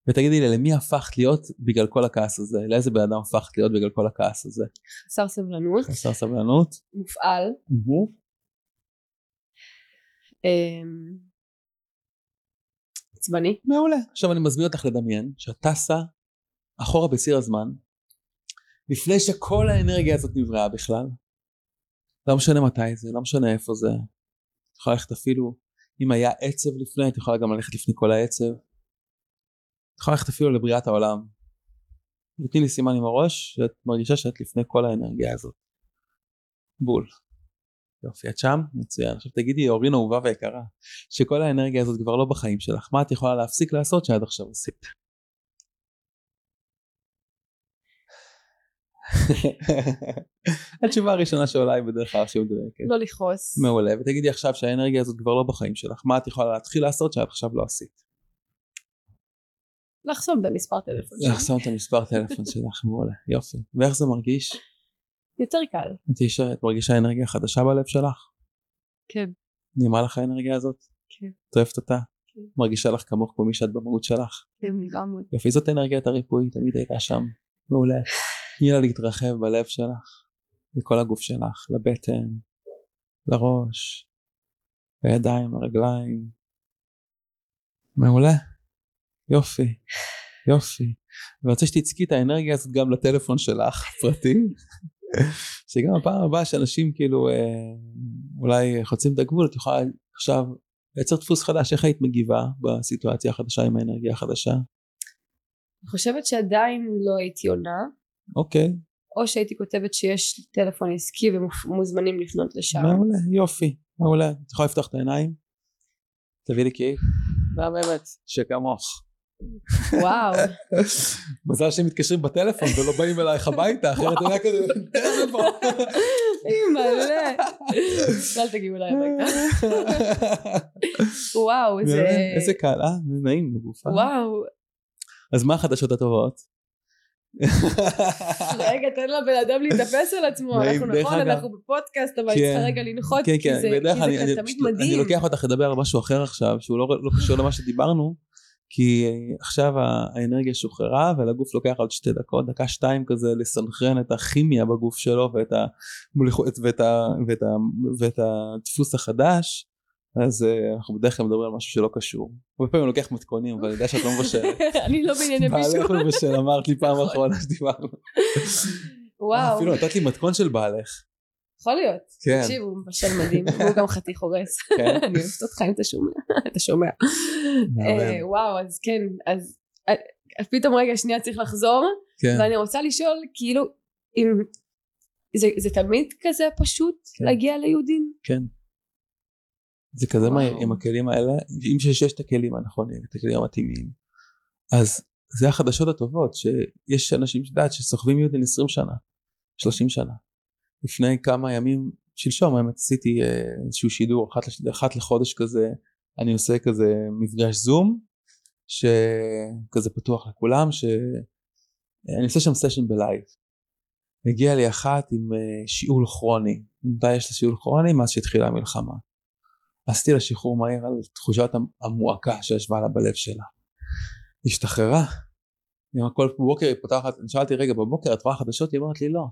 ותגידי לי למי הפכת להיות בגלל כל הכעס הזה לאיזה בן אדם הפכת להיות בגלל כל הכעס הזה חסר סבלנות חסר סבלנות מופעל אמ, עצבני. מעולה. עכשיו אני מזמין אותך לדמיין שאת טסה אחורה בציר הזמן, לפני שכל האנרגיה הזאת נבראה בכלל. לא משנה מתי זה, לא משנה איפה זה. את יכולה ללכת אפילו, אם היה עצב לפני, את יכולה גם ללכת לפני כל העצב. את יכולה ללכת אפילו לבריאת העולם. ותני לי סימן עם הראש שאת מרגישה שאת לפני כל האנרגיה הזאת. בול. יופי, את שם? מצוין. עכשיו תגידי, אורין אהובה ויקרה, שכל האנרגיה הזאת כבר לא בחיים שלך, מה את יכולה להפסיק לעשות שעד עכשיו עשית? התשובה הראשונה שעולה היא בדרך כלל שהיא מדויקת. לא לכעוס. מעולה, ותגידי עכשיו שהאנרגיה הזאת כבר לא בחיים שלך, מה את יכולה להתחיל לעשות שעד עכשיו לא עשית? לחסום במספר טלפון שלי. לחסום את המספר טלפון שלך, מעולה, יופי. ואיך זה מרגיש? יותר קל. את מרגישה אנרגיה חדשה בלב שלך? כן. נעימה לך האנרגיה הזאת? כן. את אוהבת אותה? כן. מרגישה לך כמוך כמו מי שאת במהות שלך? כן, לגמרי. יופי, זאת אנרגיית הריפוי, תמיד הייתה שם. מעולה. תני לה להתרחב בלב שלך, לכל הגוף שלך, לבטן, לראש, לידיים, לרגליים. מעולה. יופי. יופי. ואני רוצה שתצקי את האנרגיה הזאת גם לטלפון שלך, פרטי. שגם הפעם הבאה שאנשים כאילו אה, אולי חוצים את הגבול, את יכולה עכשיו לייצר דפוס חדש, איך היית מגיבה בסיטואציה החדשה עם האנרגיה החדשה? אני חושבת שעדיין לא הייתי עונה, אוקיי, או שהייתי כותבת שיש טלפון עסקי ומוזמנים לפנות לשם. מעולה, יופי, מעולה. את יכולה לפתוח את העיניים? תביא לי קייק. מהממת, שכמוך. וואו. מזל שהם מתקשרים בטלפון ולא באים אלייך הביתה, אחרת יודע כזה, טלפון. מלא. אל תגיעו אליי הביתה. וואו, זה... איזה קל, אה? נעים בגופה. וואו. אז מה החדשות הטובות? רגע, תן לבן אדם להתאפס על עצמו. אנחנו נכון. אנחנו בפודקאסט, אבל אני כן. רגע לנחות, כן, כי כן, זה אני- תמיד אני מדהים. לוקח אותך לדבר על משהו אחר עכשיו, שהוא לא לא קשור למה שדיברנו, כי עכשיו האנרגיה שוחררה ולגוף לוקח עוד שתי דקות, דקה שתיים כזה לסנכרן את הכימיה בגוף שלו ואת, המוליכות- ואת, ה, ואת, ה, ואת הדפוס החדש, אז אה, אנחנו בדרך כלל מדברים על משהו שלא קשור. הרבה פעמים אני לוקח מתכונים, אבל אני יודע שאת לא מבשלת. אני לא בענייני בעלך בישול. מבשל, אמרת לי פעם אחרונה שדיברנו. וואו, אפילו נתת לי מתכון של בעלך. יכול להיות. כן. תקשיב, הוא מבשל מדהים, והוא גם חתיך הורס. כן. אני אוהבת אותך אם אתה שומע. אתה שומע. אה, וואו, אז כן, אז אה, אז פתאום רגע שנייה צריך לחזור, כן. ואני רוצה לשאול, כאילו, אם... זה, זה תמיד כזה פשוט כן. להגיע ליהודים? כן. זה כזה. מהיר עם הכלים האלה, אם שיש את הכלים הנכונים, את הכלים המתאימים, אז זה החדשות הטובות, שיש אנשים שדעת שסוחבים יהודים 20 שנה, 30 שנה. לפני כמה ימים, שלשום האמת עשיתי אה, איזשהו שידור, אחת, אחת לחודש כזה, אני עושה כזה מפגש זום, שכזה פתוח לכולם, שאני עושה שם סשן בלייב. הגיעה לי אחת עם אה, שיעול כרוני, מתי יש לה שיעול כרוני? מאז שהתחילה המלחמה. עשיתי לה שחרור מהיר על תחושת המ- המועקה שישבה לה בלב שלה. השתחררה. כל בוקר היא פותחת, אני שאלתי רגע בבוקר את רואה חדשות? היא אומרת לי לא.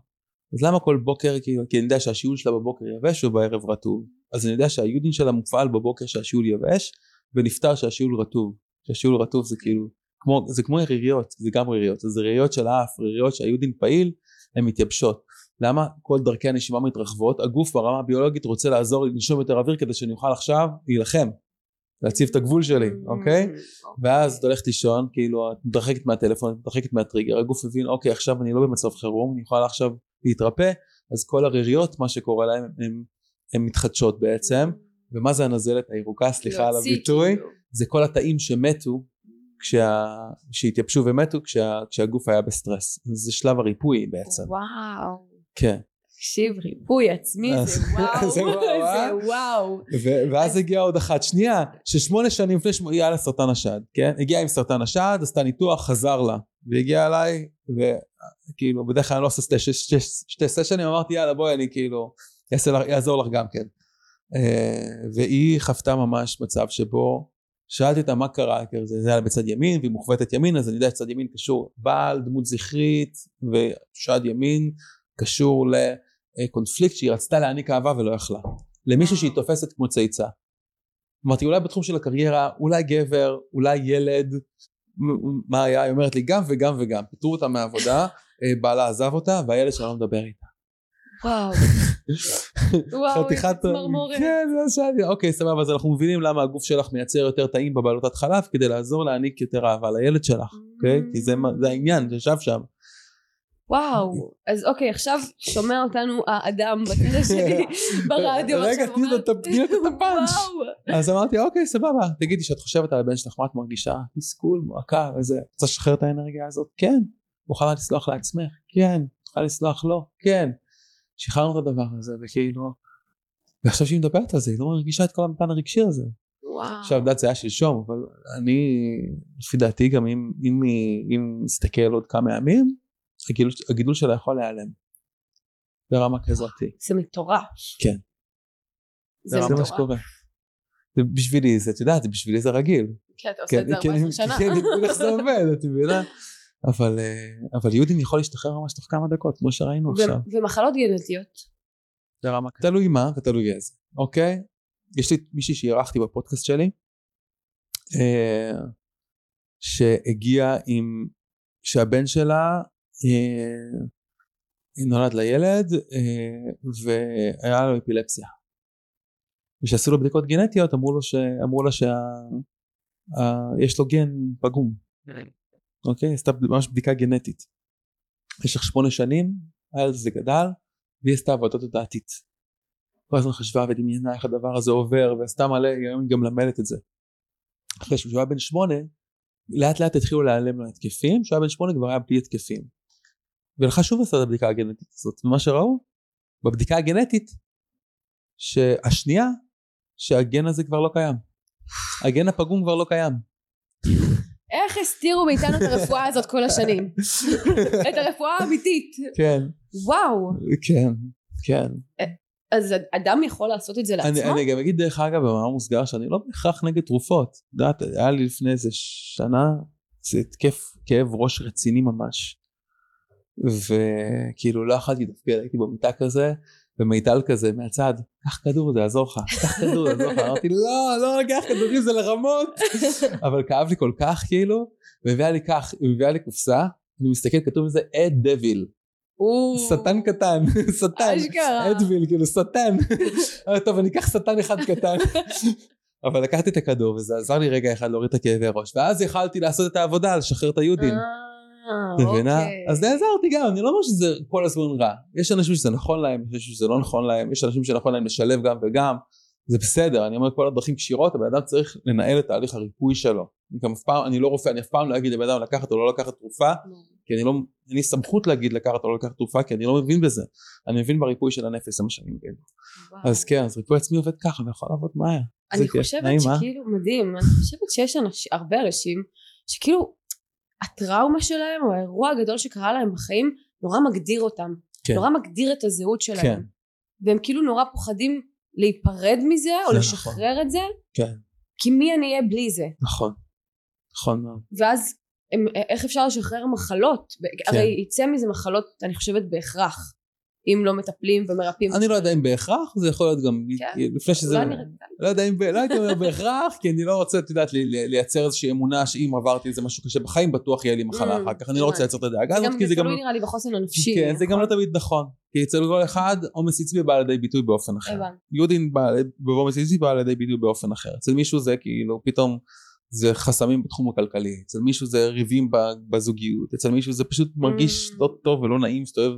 אז למה כל בוקר כאילו, כי אני יודע שהשיעול שלה בבוקר יבש ובערב רטוב. אז אני יודע שהיודין שלה מופעל בבוקר שהשיעול יבש ונפטר שהשיעול רטוב. שהשיעול רטוב זה כאילו, כמו, זה כמו יריריות, זה גם ריריות, אז ריריות של האף, ריריות שהיודין פעיל, הן מתייבשות. למה? כל דרכי הנשימה מתרחבות, הגוף ברמה הביולוגית רוצה לעזור לי לנשום יותר אוויר כדי שאני אוכל עכשיו להילחם, להציב את הגבול שלי, אוקיי? ואז את הולכת לישון, כאילו את מתרחקת מהטלפון, את מתרחקת מהטריגר, הגוף מבין אוקיי עכשיו אני לא במצב חירום, אני יכולה עכשיו להתרפא, אז כל הריריות מה שקורה להם הם, הם מתחדשות בעצם, ומה זה הנזלת הירוקה, סליחה על הביטוי, כאילו. זה כל התאים שמתו, כשה, שהתייבשו ומתו כשה, כשהגוף היה בסטרס, זה שלב הריפוי בעצם, וואו. כן, תקשיב, ריפוי עצמי זה וואו. זה וואו, ואז הגיעה עוד אחת שנייה ששמונה שנים לפני שמונה היה לה סרטן השד כן? הגיעה עם סרטן השד עשתה ניתוח חזר לה והגיעה אליי וכאילו בדרך כלל אני לא עושה שתי, שתי, שתי סשנים אמרתי יאללה בואי אני כאילו יעשה לך, יעזור לך גם כן. אה, והיא חוותה ממש מצב שבו שאלתי אותה מה קרה? כי זה, היה בצד ימין והיא מוכוותת ימין אז אני יודע שצד ימין קשור בעל דמות זכרית ושד ימין קשור לקונפליקט שהיא רצתה להעניק אהבה ולא יכלה למישהו שהיא תופסת כמו צאצא אמרתי אולי בתחום של הקריירה, אולי גבר, אולי ילד, מה היה? היא אומרת לי גם וגם וגם, פיטרו אותה מהעבודה, אה, בעלה עזב אותה והילד שלה לא מדבר איתה. וואו. וואו. איזה צמרמורת. כן, זה מה שאלתי, אוקיי סבבה אז אנחנו מבינים למה הגוף שלך מייצר יותר תאים בבעלותת חלב כדי לעזור להעניק יותר אהבה לילד שלך, אוקיי? כי זה מה- זה העניין שישב שם. וואו, אז אוקיי, עכשיו שומע אותנו האדם בצד השני ברדיו. רגע, תני לו את את הפאנץ'. אז אמרתי אוקיי סבבה. תגידי שאת חושבת על הבן שלך מה את מרגישה? תסכול מועקה וזה. רוצה לשחרר את האנרגיה הזאת? כן. מוכנה לסלוח לעצמך? כן. מוכנה לסלוח לו? כן. שחררנו את הדבר הזה וכאילו ועכשיו שהיא מדברת על זה היא לא מרגישה את כל המפן הרגשי הזה. וואו. עכשיו את יודעת זה היה שלשום אבל אני לפי דעתי גם אם נסתכל עוד כמה ימים הגידול, הגידול שלה יכול להיעלם ברמה כזאת זה מטורף. כן. זה זה מה. שקורה. זה בשבילי זה את יודעת בשבילי זה רגיל כן, אתה עושה את זה כן, 14 שנה. כן, אני מבין איך זה עובד, את מבינה? אבל, אה, אבל יהודין יכול להשתחרר ממש תוך כמה דקות, כמו שראינו עכשיו. ומחלות גנטיות. ברמה כזאת. תלוי מה ותלוי איזה, אוקיי? יש לי מישהי שאירחתי בפודקאסט שלי, אה, שהגיעה עם, שהבן שלה נולד לילד אה, והיה לו אפילפסיה. וכשעשו לו בדיקות גנטיות אמרו לו, ש, אמרו לה שיש לו גן פגום. אוקיי? עשתה ממש בדיקה גנטית. במשך שמונה שנים הילד הזה גדל והיא עשתה עבודה תודעתית. כל הזמן חשבה ודמיינה איך הדבר הזה עובר ועשתה מלא, היום היא גם למדת את זה. אחרי שהוא היה בן שמונה לאט לאט התחילו להיעלם לו התקפים, כשהוא היה בן שמונה כבר היה בלי התקפים. ולך שוב עשה את הבדיקה הגנטית הזאת, ומה שראו בבדיקה הגנטית שהשנייה שהגן הזה כבר לא קיים. הגן הפגום כבר לא קיים. איך הסתירו מאיתנו את הרפואה הזאת כל השנים? את הרפואה האמיתית. כן, וואו. כן, כן. אז אדם יכול לעשות את זה אני, לעצמו? אני גם אגיד דרך אגב במאמר מוסגר שאני לא בהכרח נגד תרופות. את יודעת, היה לי לפני איזה שנה זה התקף כאב ראש רציני ממש. וכאילו לא יכולתי לתפקד, הייתי במיטה כזה, ומיטל כזה מהצד, קח כדור זה יעזור לך, קח כדור זה יעזור לך, אמרתי לא, לא לקח כדורים זה לרמות, אבל כאב לי כל כך כאילו, והביאה לי כך, היא מביאה לי קופסה, אני מסתכל כתוב בזה אד דביל. שטן קטן, שטן. אדוויל, כאילו שטן. טוב, אני אקח שטן אחד קטן. אבל לקחתי את הכדור וזה עזר לי רגע אחד להוריד את הכאבי ראש, ואז יכלתי לעשות את העבודה, לשחרר את היודין. אה, מבינה? אוקיי. אז נעזרתי גם, אני לא אומר שזה כל הזמן רע. יש אנשים שזה נכון להם, יש אנשים שזה לא נכון להם, יש אנשים שנכון להם לשלב גם וגם. זה בסדר, אני אומר כל הדרכים כשירות, הבן אדם צריך לנהל את תהליך הריפוי שלו. אני גם אף פעם, אני לא רופא, אני אף פעם לא אגיד לבן אדם לקחת או לא לקחת תרופה, כי אני לא, אין לי סמכות להגיד לקחת או לא לקחת תרופה, כי אני לא מבין בזה. אני מבין בריפוי של הנפש, זה מה שאני מבין. אז כן, אז ריפוי עצמי עובד ככה, ויכול לעבוד מהר. אני. חושבת אה? שכאילו מדהים, אני חושבת שיש הרבה אנשים שכאילו הטראומה שלהם או האירוע הגדול שקרה להם בחיים נורא מגדיר אותם, כן. נורא מגדיר את הזהות שלהם, כן, והם כאילו נורא פוחדים להיפרד מזה או זה לשחרר את זה, כן, כי מי אני אהיה בלי זה, נכון. נכון מאוד. ואז הם, איך אפשר לשחרר מחלות, כן. הרי יצא מזה מחלות אני חושבת בהכרח, אם לא מטפלים ומרפאים, אני לא יודע אם בהכרח, זה יכול להיות גם כן. לפני שזה... נראה- לא יודע אם, לא הייתי אומר בהכרח, כי אני לא רוצה, את יודעת, לי- לי- לייצר איזושהי אמונה שאם עברתי איזה משהו קשה בחיים, בטוח יהיה לי מחלה Mm, אחר כך. אני לא רוצה. לייצר את הדאגה זה הזאת, כי זה גם... תלוי נראה לי בחוסן הנפשי, כן, זה גם לא נכון? תמיד נכון. כי אצל כל אחד עומס עצמי בא לידי ביטוי באופן אחר. יהודין בעומס עצמי בא לידי ביטוי באופן אחר. אצל מישהו זה כאילו פתאום זה חסמים בתחום הכלכלי, אצל מישהו זה ריבים בזוגיות, אצל מישהו זה פשוט מרגיש Mm. לא טוב ולא נעים, מסתובב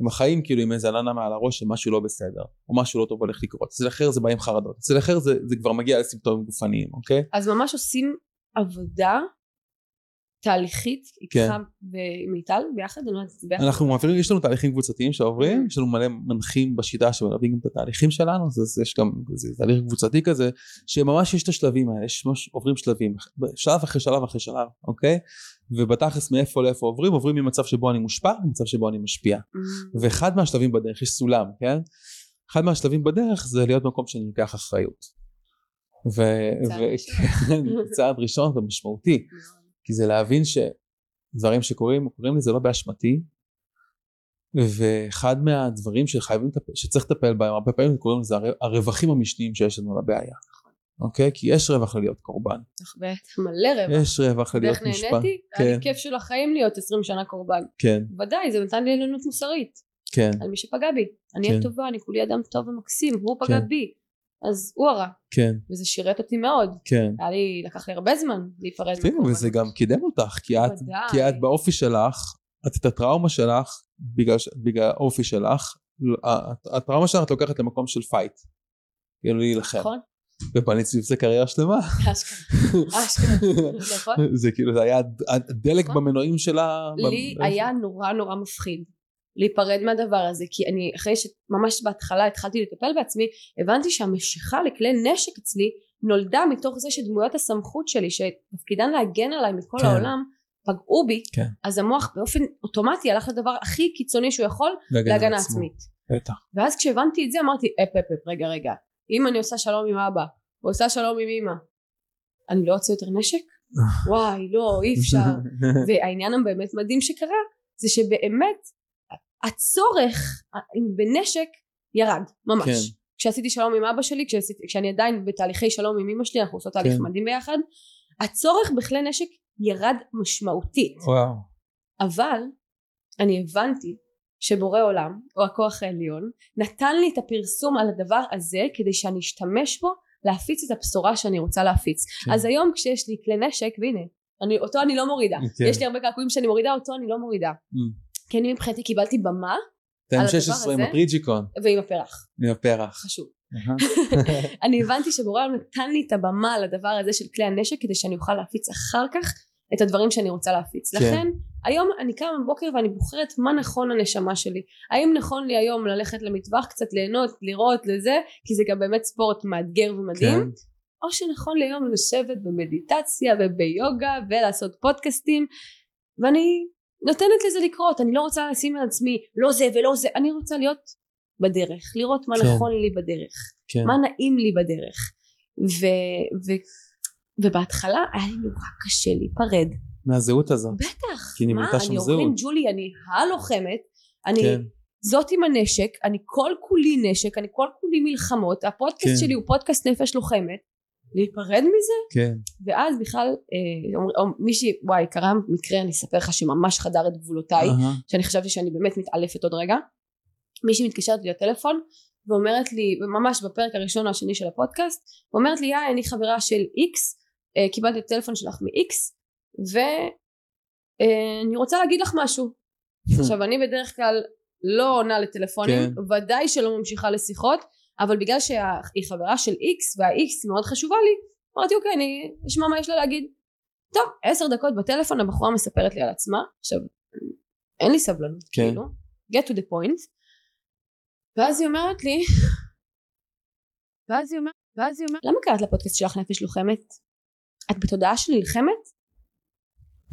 עם החיים כאילו עם איזה עננה מעל הראש שמשהו לא בסדר, או משהו לא טוב הולך לקרות. אצל אחר זה בא עם חרדות, אצל אחר זה, זה כבר מגיע לסימפטומים גופניים, אוקיי? אז ממש עושים עבודה תהליכית איתך כן. ומיטל ביחד? אני לא? אנחנו מעבירים, יש לנו תהליכים קבוצתיים שעוברים. יש לנו מלא מנחים בשיטה שמלווים גם את התהליכים שלנו, אז יש גם תהליך קבוצתי כזה, שממש יש את השלבים האלה, יש ממש עוברים שלבים, שלב אחרי שלב אחרי שלב, אוקיי? ובתכלס מאיפה לאיפה עוברים, עוברים ממצב שבו אני מושפע למצב שבו אני משפיע. Mm. ואחד מהשלבים בדרך, יש סולם, כן? אחד מהשלבים בדרך זה להיות במקום שאני לוקח אחריות. ו- צעד. כן, צעד ראשון ומשמעותי, כי זה להבין שדברים שקורים, קורים לי זה לא באשמתי, ואחד מהדברים שחייבים שצריך לטפל בהם, הרבה פעמים קוראים לזה הר- הרווחים המשניים שיש לנו לבעיה. אוקיי? כי יש רווח ללהיות קורבן. בטח, מלא רווח. יש רווח ללהיות ואיך מושפע. נהניתי? היה כן, לי כיף של החיים להיות 20 שנה קורבן. כן, ודאי, זה נתן לי עליונות מוסרית. כן, על מי שפגע בי. אני כן. הטובה, אני כולי אדם טוב ומקסים, הוא פגע כן. בי. אז הוא הרע, כן, וזה שירת אותי מאוד. כן. היה לי, לקח לי הרבה זמן להיפרד תראי, מהקורבנות. וזה גם קידם אותך, כי את. כי את באופי שלך, את את הטראומה שלך, בגלל, בגלל האופי שלך, לא- הט- הטראומה שלך את לוקחת למקום של fight. כאילו להילחם. נכון? ובנית סביב זה קריירה שלמה. אשכרה. אשכרה. נכון? זה כאילו, זה היה הד- הדלק נכון. במנועים שלה. לי היה נורא נורא מפחיד להיפרד מהדבר הזה כי אני אחרי שממש בהתחלה התחלתי לטפל בעצמי הבנתי שהמשיכה לכלי נשק אצלי נולדה מתוך זה שדמויות הסמכות שלי שתפקידן להגן עליי מכל כן. העולם פגעו בי כן. אז המוח באופן אוטומטי הלך לדבר הכי קיצוני שהוא יכול להגנה. עצמית בטח. ואז כשהבנתי את זה אמרתי אפ אפ אפ רגע רגע אם אני עושה שלום עם אבא או עושה שלום עם אמא אני לא אוציא יותר נשק? וואי לא אי אפשר והעניין הבאמת מדהים שקרה זה שבאמת הצורך בנשק ירד ממש כן. כשעשיתי שלום עם אבא שלי כשעשיתי, כשאני עדיין בתהליכי שלום עם אמא שלי אנחנו עושות תהליך כן. מדהים ביחד הצורך בכלי נשק ירד משמעותית וואו. אבל אני הבנתי שבורא עולם או הכוח העליון נתן לי את הפרסום על הדבר הזה כדי שאני אשתמש בו להפיץ את הבשורה שאני רוצה להפיץ כן. אז היום כשיש לי כלי נשק והנה אני, אותו אני לא מורידה כן. יש לי הרבה קעקועים שאני מורידה אותו אני לא מורידה Mm. כי אני מבחינתי קיבלתי במה על 16 עם הדבר הזה? הטריג'יקון. ועם הפרח עם הפרח. חשוב. אני הבנתי שבורא עולם נתן לי את הבמה על הדבר הזה של כלי הנשק כדי שאני אוכל להפיץ אחר כך את הדברים שאני רוצה להפיץ כן. לכן היום אני קמה בבוקר ואני בוחרת מה נכון לנשמה שלי האם נכון לי היום ללכת למטווח קצת ליהנות לראות לזה כי זה גם באמת ספורט מאתגר ומדהים כן. או שנכון לי היום לשבת במדיטציה וביוגה ולעשות פודקאסטים ואני נותנת לזה לקרות אני לא רוצה לשים על עצמי לא זה ולא זה אני רוצה להיות בדרך לראות מה כן. נכון לי בדרך כן. מה נעים לי בדרך ו, ו, ובהתחלה היה לי נורא קשה להיפרד מהזהות הזאת. בטח כי מה אני זהות. אורלין ג'ולי אני הלוחמת אני כן. זאת עם הנשק אני כל כולי נשק אני כל כולי מלחמות הפודקאסט כן. שלי הוא פודקאסט נפש לוחמת להיפרד מזה כן. ואז בכלל אה, אומר- אומר- מישהי וואי קרה מקרה אני אספר לך שממש חדר את גבולותיי אהה. שאני חשבתי שאני באמת מתעלפת עוד רגע מישהי מתקשרת לי לטלפון ואומרת לי ממש בפרק הראשון או השני של הפודקאסט ואומרת לי יאי אני חברה של איקס אה, קיבלתי את הטלפון שלך מאיקס ואני רוצה להגיד לך משהו עכשיו אני בדרך כלל לא עונה לטלפונים כן. ודאי שלא ממשיכה לשיחות אבל בגלל שהיא חברה של איקס והאיקס מאוד חשובה לי אמרתי אוקיי אני אשמע מה יש לה להגיד טוב עשר דקות בטלפון הבחורה מספרת לי על עצמה עכשיו אין לי סבלנות כן. כאילו get to the point ואז היא אומרת לי ואז היא אומרת ואז היא אומרת למה קראת לפודקאסט שלך נפש לוחמת? את בתודעה של נלחמת?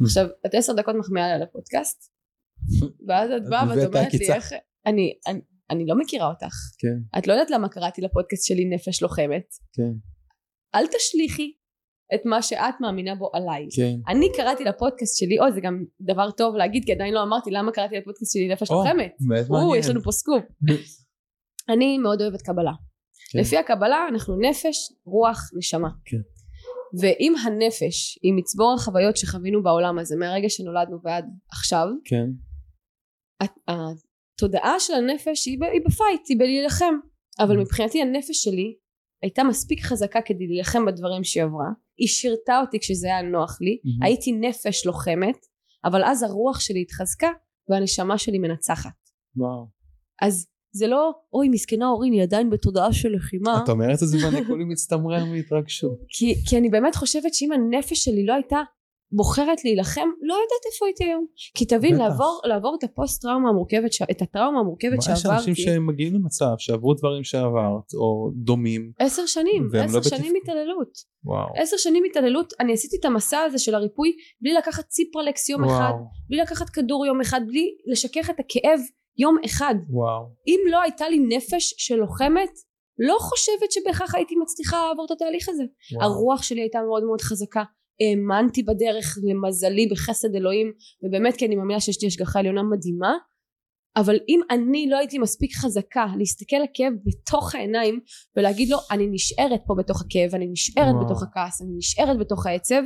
עכשיו את עשר דקות מחמיאה לי על הפודקאסט ואז את באה ואת אומרת לי. איך אני, אני אני לא מכירה אותך כן. את לא יודעת למה קראתי לפודקאסט שלי נפש לוחמת כן. אל תשליכי את מה שאת מאמינה בו עליי כן. אני קראתי לפודקאסט שלי או זה גם דבר טוב להגיד כי עדיין לא אמרתי למה קראתי לפודקאסט שלי נפש או, לוחמת באמת מעניין. יש לנו פה סקופ אני מאוד אוהבת קבלה כן. לפי הקבלה אנחנו נפש רוח נשמה כן. ואם הנפש היא מצבור החוויות שחווינו בעולם הזה מהרגע שנולדנו ועד עכשיו כן. הת- התודעה של הנפש היא, היא בפייט היא בלהילחם אבל מבחינתי הנפש שלי הייתה מספיק חזקה כדי להילחם בדברים שהיא עברה היא שירתה אותי כשזה היה נוח לי מהמם. הייתי נפש לוחמת אבל אז הרוח שלי התחזקה והנשמה שלי מנצחת וואו. אז זה לא אוי מסכנה אורין היא עדיין בתודעה של לחימה את אומרת את זה ואני כולי מצטמרר מהתרגשות. כי, כי אני באמת חושבת שאם הנפש שלי לא הייתה בוחרת להילחם לא יודעת איפה הייתי היום כי תבין בטח. לעבור, לעבור את הפוסט טראומה המורכבת. את הטראומה המורכבת מה, יש שעברתי אנשים שמגיעים למצב שעברו דברים שעברת או דומים. עשר שנים והם עשר לא שנים. התעללות וואו. עשר שנים התעללות אני עשיתי את המסע הזה של הריפוי בלי לקחת ציפרלקס יום אחד וואו. בלי לקחת כדור יום אחד בלי לשכך את הכאב יום אחד וואו. אם לא הייתה לי נפש של לוחמת לא חושבת שבהכרח הייתי מצליחה לעבור את התהליך הזה וואו. הרוח שלי הייתה מאוד מאוד חזקה האמנתי בדרך למזלי בחסד אלוהים ובאמת כי אני מאמינה שיש לי השגחה עליונה מדהימה אבל אם אני לא הייתי מספיק חזקה להסתכל לכאב בתוך העיניים ולהגיד לו אני נשארת פה בתוך הכאב אני נשארת וואו. בתוך הכעס אני נשארת בתוך העצב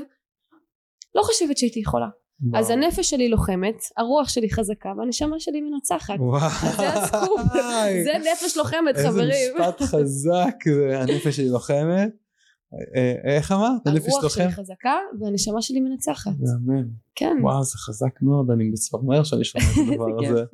לא חושבת שהייתי יכולה וואו. אז הנפש שלי לוחמת הרוח שלי חזקה והנשמה שלי מנצחת וואי. זה הסקופ. זה נפש לוחמת חברים איזה משפט חזק, הנפש שלי לוחמת. אה, איך אמרת? הנפש הרוח? שלי חזקה והנשמה שלי מנצחת מהמם. כן וואו זה חזק מאוד אני מצמרר שאני שומע את הדבר הזה.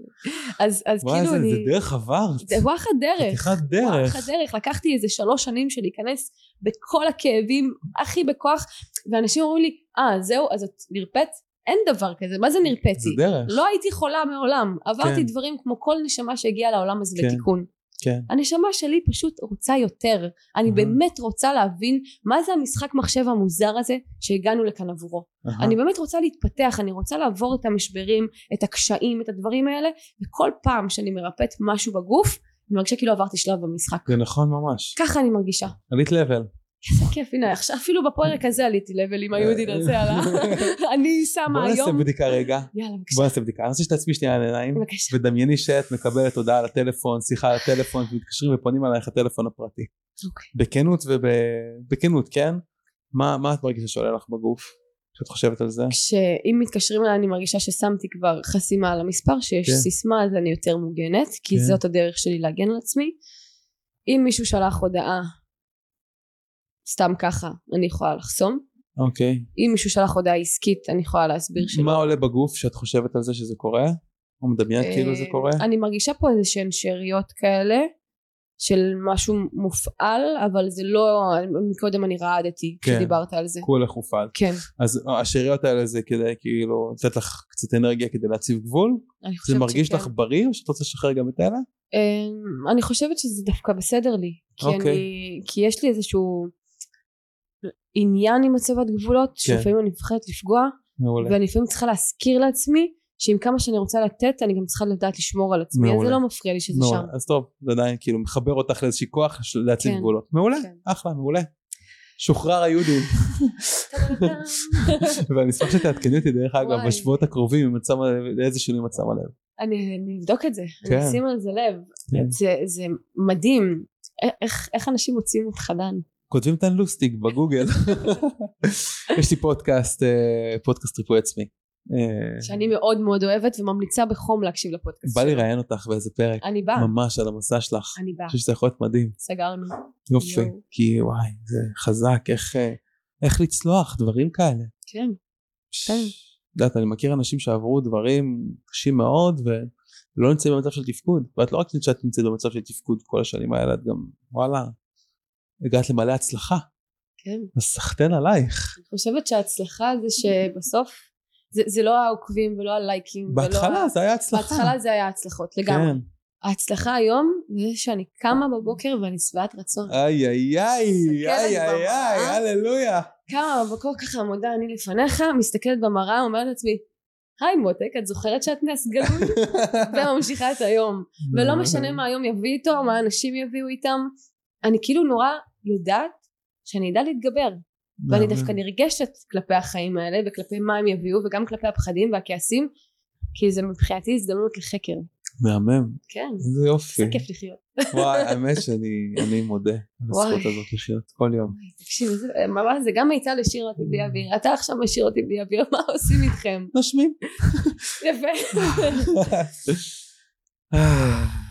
אז אז וואי כאילו זה אני זה דרך עברת. זה וואחד דרך חתיכת דרך. וואחד דרך לקחתי איזה שלוש שנים של להיכנס בכל הכאבים הכי בכוח ואנשים אומרים לי אה זהו אז את נרפאת אין דבר כזה מה זה נרפאתי זה דרך. לא הייתי חולה מעולם עברתי כן. דברים כמו כל נשמה שהגיעה לעולם הזה כן. לתיקון כן. הנשמה שלי פשוט רוצה יותר אני אהה. באמת רוצה להבין מה זה המשחק מחשב המוזר הזה שהגענו לכאן עבורו אהה. אני באמת רוצה להתפתח אני רוצה לעבור את המשברים את הקשיים את הדברים האלה וכל פעם שאני מרפאת משהו בגוף אני מרגישה כאילו עברתי שלב במשחק זה נכון ממש. ככה אני מרגישה עלית לבל. איזה כיף הנה עכשיו אפילו בפרק הזה עליתי לבל עם היהודין הזה על ה... אני שמה בוא נעשה היום בדיקה רגע. יאללה בבקשה בוא נעשה בדיקה. אני רוצה שתעצמי שנייה על העיניים. בבקשה ודמייני שאת מקבלת הודעה לטלפון, שיחה על הטלפון, ומתקשרים ופונים עלייך הטלפון הפרטי. אוקיי. בכנות ובכנות, כן? מה, מה את מרגישה שעולה לך בגוף? כשאת חושבת על זה? כשאם מתקשרים אליי אני מרגישה ששמתי כבר חסימה על המספר שיש כן. סיסמה אז אני יותר מוגנת כי כן. זאת הדרך שלי להגן על עצמי אם מישהו שלח הודעה סתם ככה אני יכולה לחסום אוקיי. אם מישהו שלח הודעה עסקית אני יכולה להסביר שלא מה עולה בגוף שאת חושבת על זה שזה קורה? או מדמיינת כאילו זה אה, קורה? אני מרגישה פה איזה שהן שאריות כאלה של משהו מופעל אבל זה לא מקודם אני רעדתי כן. כשדיברת על זה כולך הופעל. כן אז השאריות האלה זה כדי כאילו לתת לך קצת אנרגיה כדי להציב גבול? אני זה חושבת מרגיש שכן. לך בריא או שאת רוצה לשחרר גם את אלה? אמ, אני חושבת שזה דווקא בסדר לי כי אוקיי. אני כי יש לי איזשהו עניין עם הצבת גבולות כן. שלפעמים אני מפחדת לפגוע מעולה. ואני לפעמים צריכה להזכיר לעצמי שעם כמה שאני רוצה לתת אני גם צריכה לדעת לשמור על עצמי אז מעולה. זה לא מפריע לי שזה מעולה. שם אז טוב, זה עדיין כאילו מחבר אותך לאיזשהי כוח של להציב כן. גבולות. מעולה, כן. אחלה, מעולה. שוחרר היהודים. ואני אשמח שתעדכני אותי דרך אגב. בשבועות הקרובים אם את שמה לב לאיזה שינויים את שמה לב. אני אבדוק את זה כן. אני אשים על זה לב כן. זה, זה מדהים איך, איך אנשים מוצאים אותך דן כותבים את הלוסטיק בגוגל. יש לי פודקאסט, אה, פודקאסט ריפוי עצמי. אה, שאני מאוד מאוד אוהבת וממליצה בחום להקשיב לפודקאסט בא לי שלו. ראיין אותך באיזה פרק. אני באה ממש על המסע שלך. אני באה אני חושב שזה יכול להיות מדהים. סגרנו יופי. כי וואי, זה חזק, איך, אה, איך לצלוח דברים כאלה. כן כן. את יודעת, אני מכיר אנשים שעברו דברים קשים מאוד ולא נמצאים במצב של תפקוד. ואת לא רק נמצאת במצב של תפקוד כל השנים האלה, את גם, וואלה, הגעת למלא הצלחה. כן אז סחטיין עלייך. אני חושבת שההצלחה זה שבסוף זה, זה לא העוקבים ולא הלייקים ולא בהתחלה ה- זה היה הצלחה. בהתחלה זה היה הצלחות לגמרי כן. ההצלחה היום זה שאני קמה בבוקר ואני שבעת רצון איי איי איי, איי איי. איי, הללויה. קמה בבוקר ככה מודה אני לפניך מסתכלת במראה אומרת לעצמי היי מותק את זוכרת שאת נס גלוי וממשיכה את היום ולא משנה מה היום יביא איתו מה אנשים יביאו איתם אני כאילו נורא יודעת שאני אדע להתגבר. ואני דווקא נרגשת כלפי החיים האלה וכלפי מה הם יביאו וגם כלפי הפחדים והכעסים כי זה מבחינתי הזדמנות לחקר. מהמם, כן. איזה יופי. זה כיף לחיות. וואי, האמת שאני אני מודה על. הזכות הזאת לחיות כל יום. תקשיב זה, ממש זה גם מיטל השאיר אותי בלי אוויר. אתה עכשיו משאיר אותי בלי אוויר מה עושים איתכם? נושמים. יפה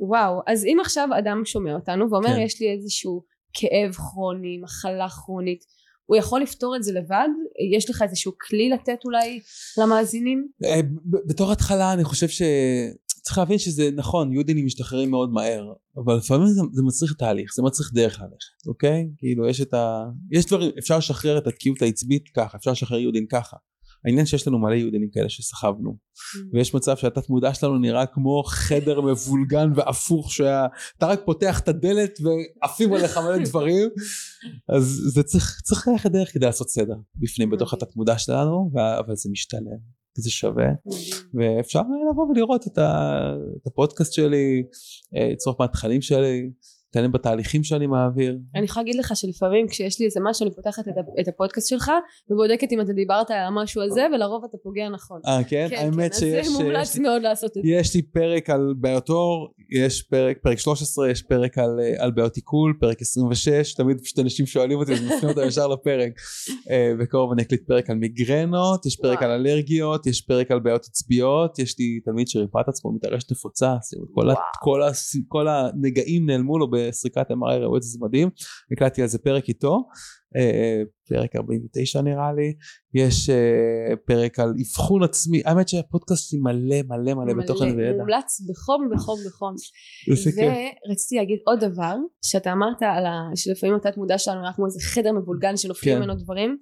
וואו אז אם עכשיו אדם שומע אותנו ואומר כן. יש לי איזשהו כאב כרוני מחלה כרונית הוא יכול לפתור את זה לבד? יש לך איזשהו כלי לתת אולי למאזינים? אה, בתור התחלה אני חושב שצריך להבין שזה נכון יודינים משתחררים מאוד מהר אבל לפעמים זה, זה מצריך תהליך זה מצריך דרך ללכת אוקיי? כאילו יש את ה... יש דברים אפשר לשחרר את התקיעות העצבית ככה אפשר לשחרר יודין ככה העניין שיש לנו מלא יודינים כאלה שסחבנו. ויש מצב שהתת מודע שלנו נראה כמו חדר מבולגן והפוך שאתה רק פותח את הדלת ועפים עליך מלא דברים. אז זה צריך צריך ללכת דרך כדי לעשות סדר בפנים בתוך התת מודע שלנו אבל זה משתלם זה שווה. ואפשר לבוא ולראות את, ה, את הפודקאסט שלי אה, לצרוך מהתכנים שלי מתעניין בתהליכים שאני מעביר. אני יכולה להגיד לך שלפעמים כשיש לי איזה משהו אני פותחת את, הפודקאסט שלך ובודקת אם אתה דיברת על המשהו הזה ולרוב אתה פוגע נכון. אה כן? כן, האמת כן, שיש... אז זה מומלץ לי- מאוד לעשות את זה. יש לי פרק על בעיות עור, יש פרק, פרק 13, יש פרק על, אה, על בעיות עיכול, פרק 26, תמיד פשוט אנשים שואלים אותי, אז מפנים אותם ישר לפרק. אה, בקרוב אני אקליט פרק על מיגרנות, יש פרק. על אלרגיות, יש פרק על בעיות עצביות, יש לי תלמיד שריפא את עצמו מטרשת נפוצה, כל. כל, כל הנגעים נעלמו לו בסריקת MRI ראו זה מדהים, הקלטתי על זה פרק איתו. אה, פרק 49 נראה לי, יש אה, פרק על אבחון עצמי, האמת שהפודקאסט שלי מלא מלא מלא בתוכן וידע. מומלץ בחום בחום בחום. ורציתי להגיד עוד דבר שאתה אמרת על ה... שלפעמים התת מודע שלנו היה כמו איזה חדר מבולגן שנופלים כן. ממנו דברים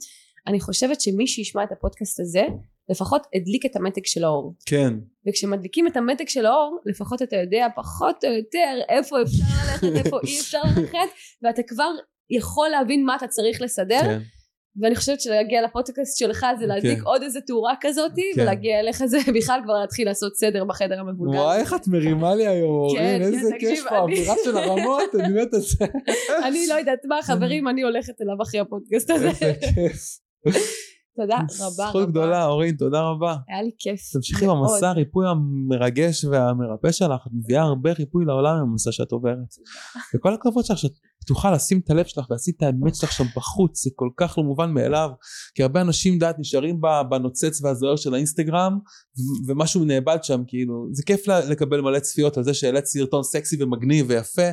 אני חושבת שמי שישמע את הפודקאסט הזה לפחות הדליק את המתג של האור כן, וכשמדליקים את המתג של האור לפחות אתה יודע פחות או יותר איפה אפשר ללכת איפה אי אפשר ללכת ואתה כבר יכול להבין מה אתה צריך לסדר כן. ואני חושבת שלהגיע לפודקאסט שלך זה להדליק כן. עוד איזה תאורה כזאת כן. ולהגיע אליך זה בכלל כבר להתחיל לעשות סדר בחדר המבולגן וואי איך את מרימה לי היום אורין, כן, איזה תקשיב, כיף פה, אווירה של הרמות, אני מת על זה. אני לא יודעת מה חברים אני הולכת אליו אחרי הפודקאסט הזה איזה כיף. תודה רבה זכות רבה גדולה אורין, תודה רבה. היה לי כיף תמשיכי. במסע הריפוי המרגש והמרפא שלך, את מביאה הרבה ריפוי לעולם עם המסע שאת עוברת. וכל הכבוד שלך שאת פתוחה לשים את הלב שלך ועשית את האמת שלך שם בחוץ, זה כל כך לא מובן מאליו, כי הרבה אנשים דעת נשארים בנוצץ והזוהר של האינסטגרם, ומשהו נאבד שם, כאילו, זה כיף לקבל מלא צפיות על זה שהעלית סרטון סקסי ומגניב ויפה,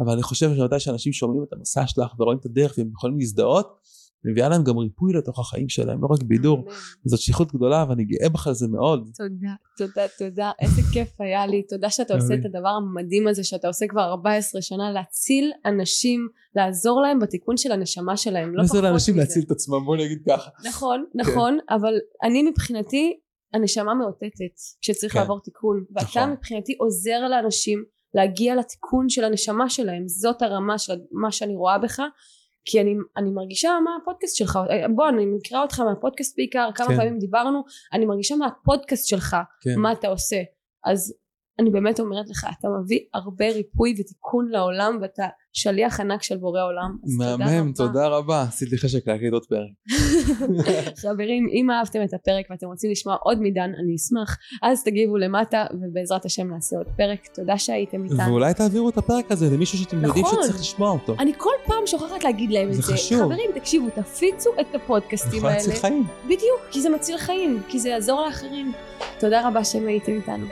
אבל אני חושב שמתי שאנשים שומעים את המסע שלך ורואים את הדרך והם יכולים להזדהות, מביאה להם גם ריפוי לתוך החיים שלהם, לא רק בידור. זאת שליחות גדולה ואני גאה בך על זה מאוד. תודה תודה תודה איזה כיף היה לי תודה שאתה עושה. את הדבר המדהים הזה שאתה עושה כבר 14 שנה להציל אנשים לעזור להם בתיקון של הנשמה שלהם לא פחות לאנשים מזה. להציל את עצמם בוא נגיד ככה. נכון נכון אבל אני מבחינתי הנשמה מאותתת כשצריך כן. לעבור תיקון ואתה נכון. מבחינתי עוזר לאנשים להגיע לתיקון של הנשמה שלהם זאת הרמה של מה שאני רואה בך כי אני, אני מרגישה מה הפודקאסט שלך בוא אני מכירה אותך מהפודקאסט בעיקר כמה כן. פעמים דיברנו אני מרגישה מהפודקאסט שלך כן. מה אתה עושה אז אני באמת אומרת לך אתה מביא הרבה ריפוי ותיקון לעולם ואתה שליח ענק של בורא עולם מהמם, תודה רבה. עשית לי חשק להקליט עוד פרק. חברים אם אהבתם את הפרק ואתם רוצים לשמוע עוד מדן אני אשמח אז תגיבו למטה ובעזרת השם נעשה עוד פרק תודה שהייתם איתנו ואולי תעבירו את הפרק הזה למישהו שאתם יודעים נכון. שצריך לשמוע אותו. אני כל פעם שוכחת להגיד להם את זה זה חשוב. חברים תקשיבו תפיצו את הפודקאסטים יכול להציל האלה חיים. בדיוק כי זה מציל חיים כי זה יעזור לאחרים תודה רבה שהם הייתם איתנו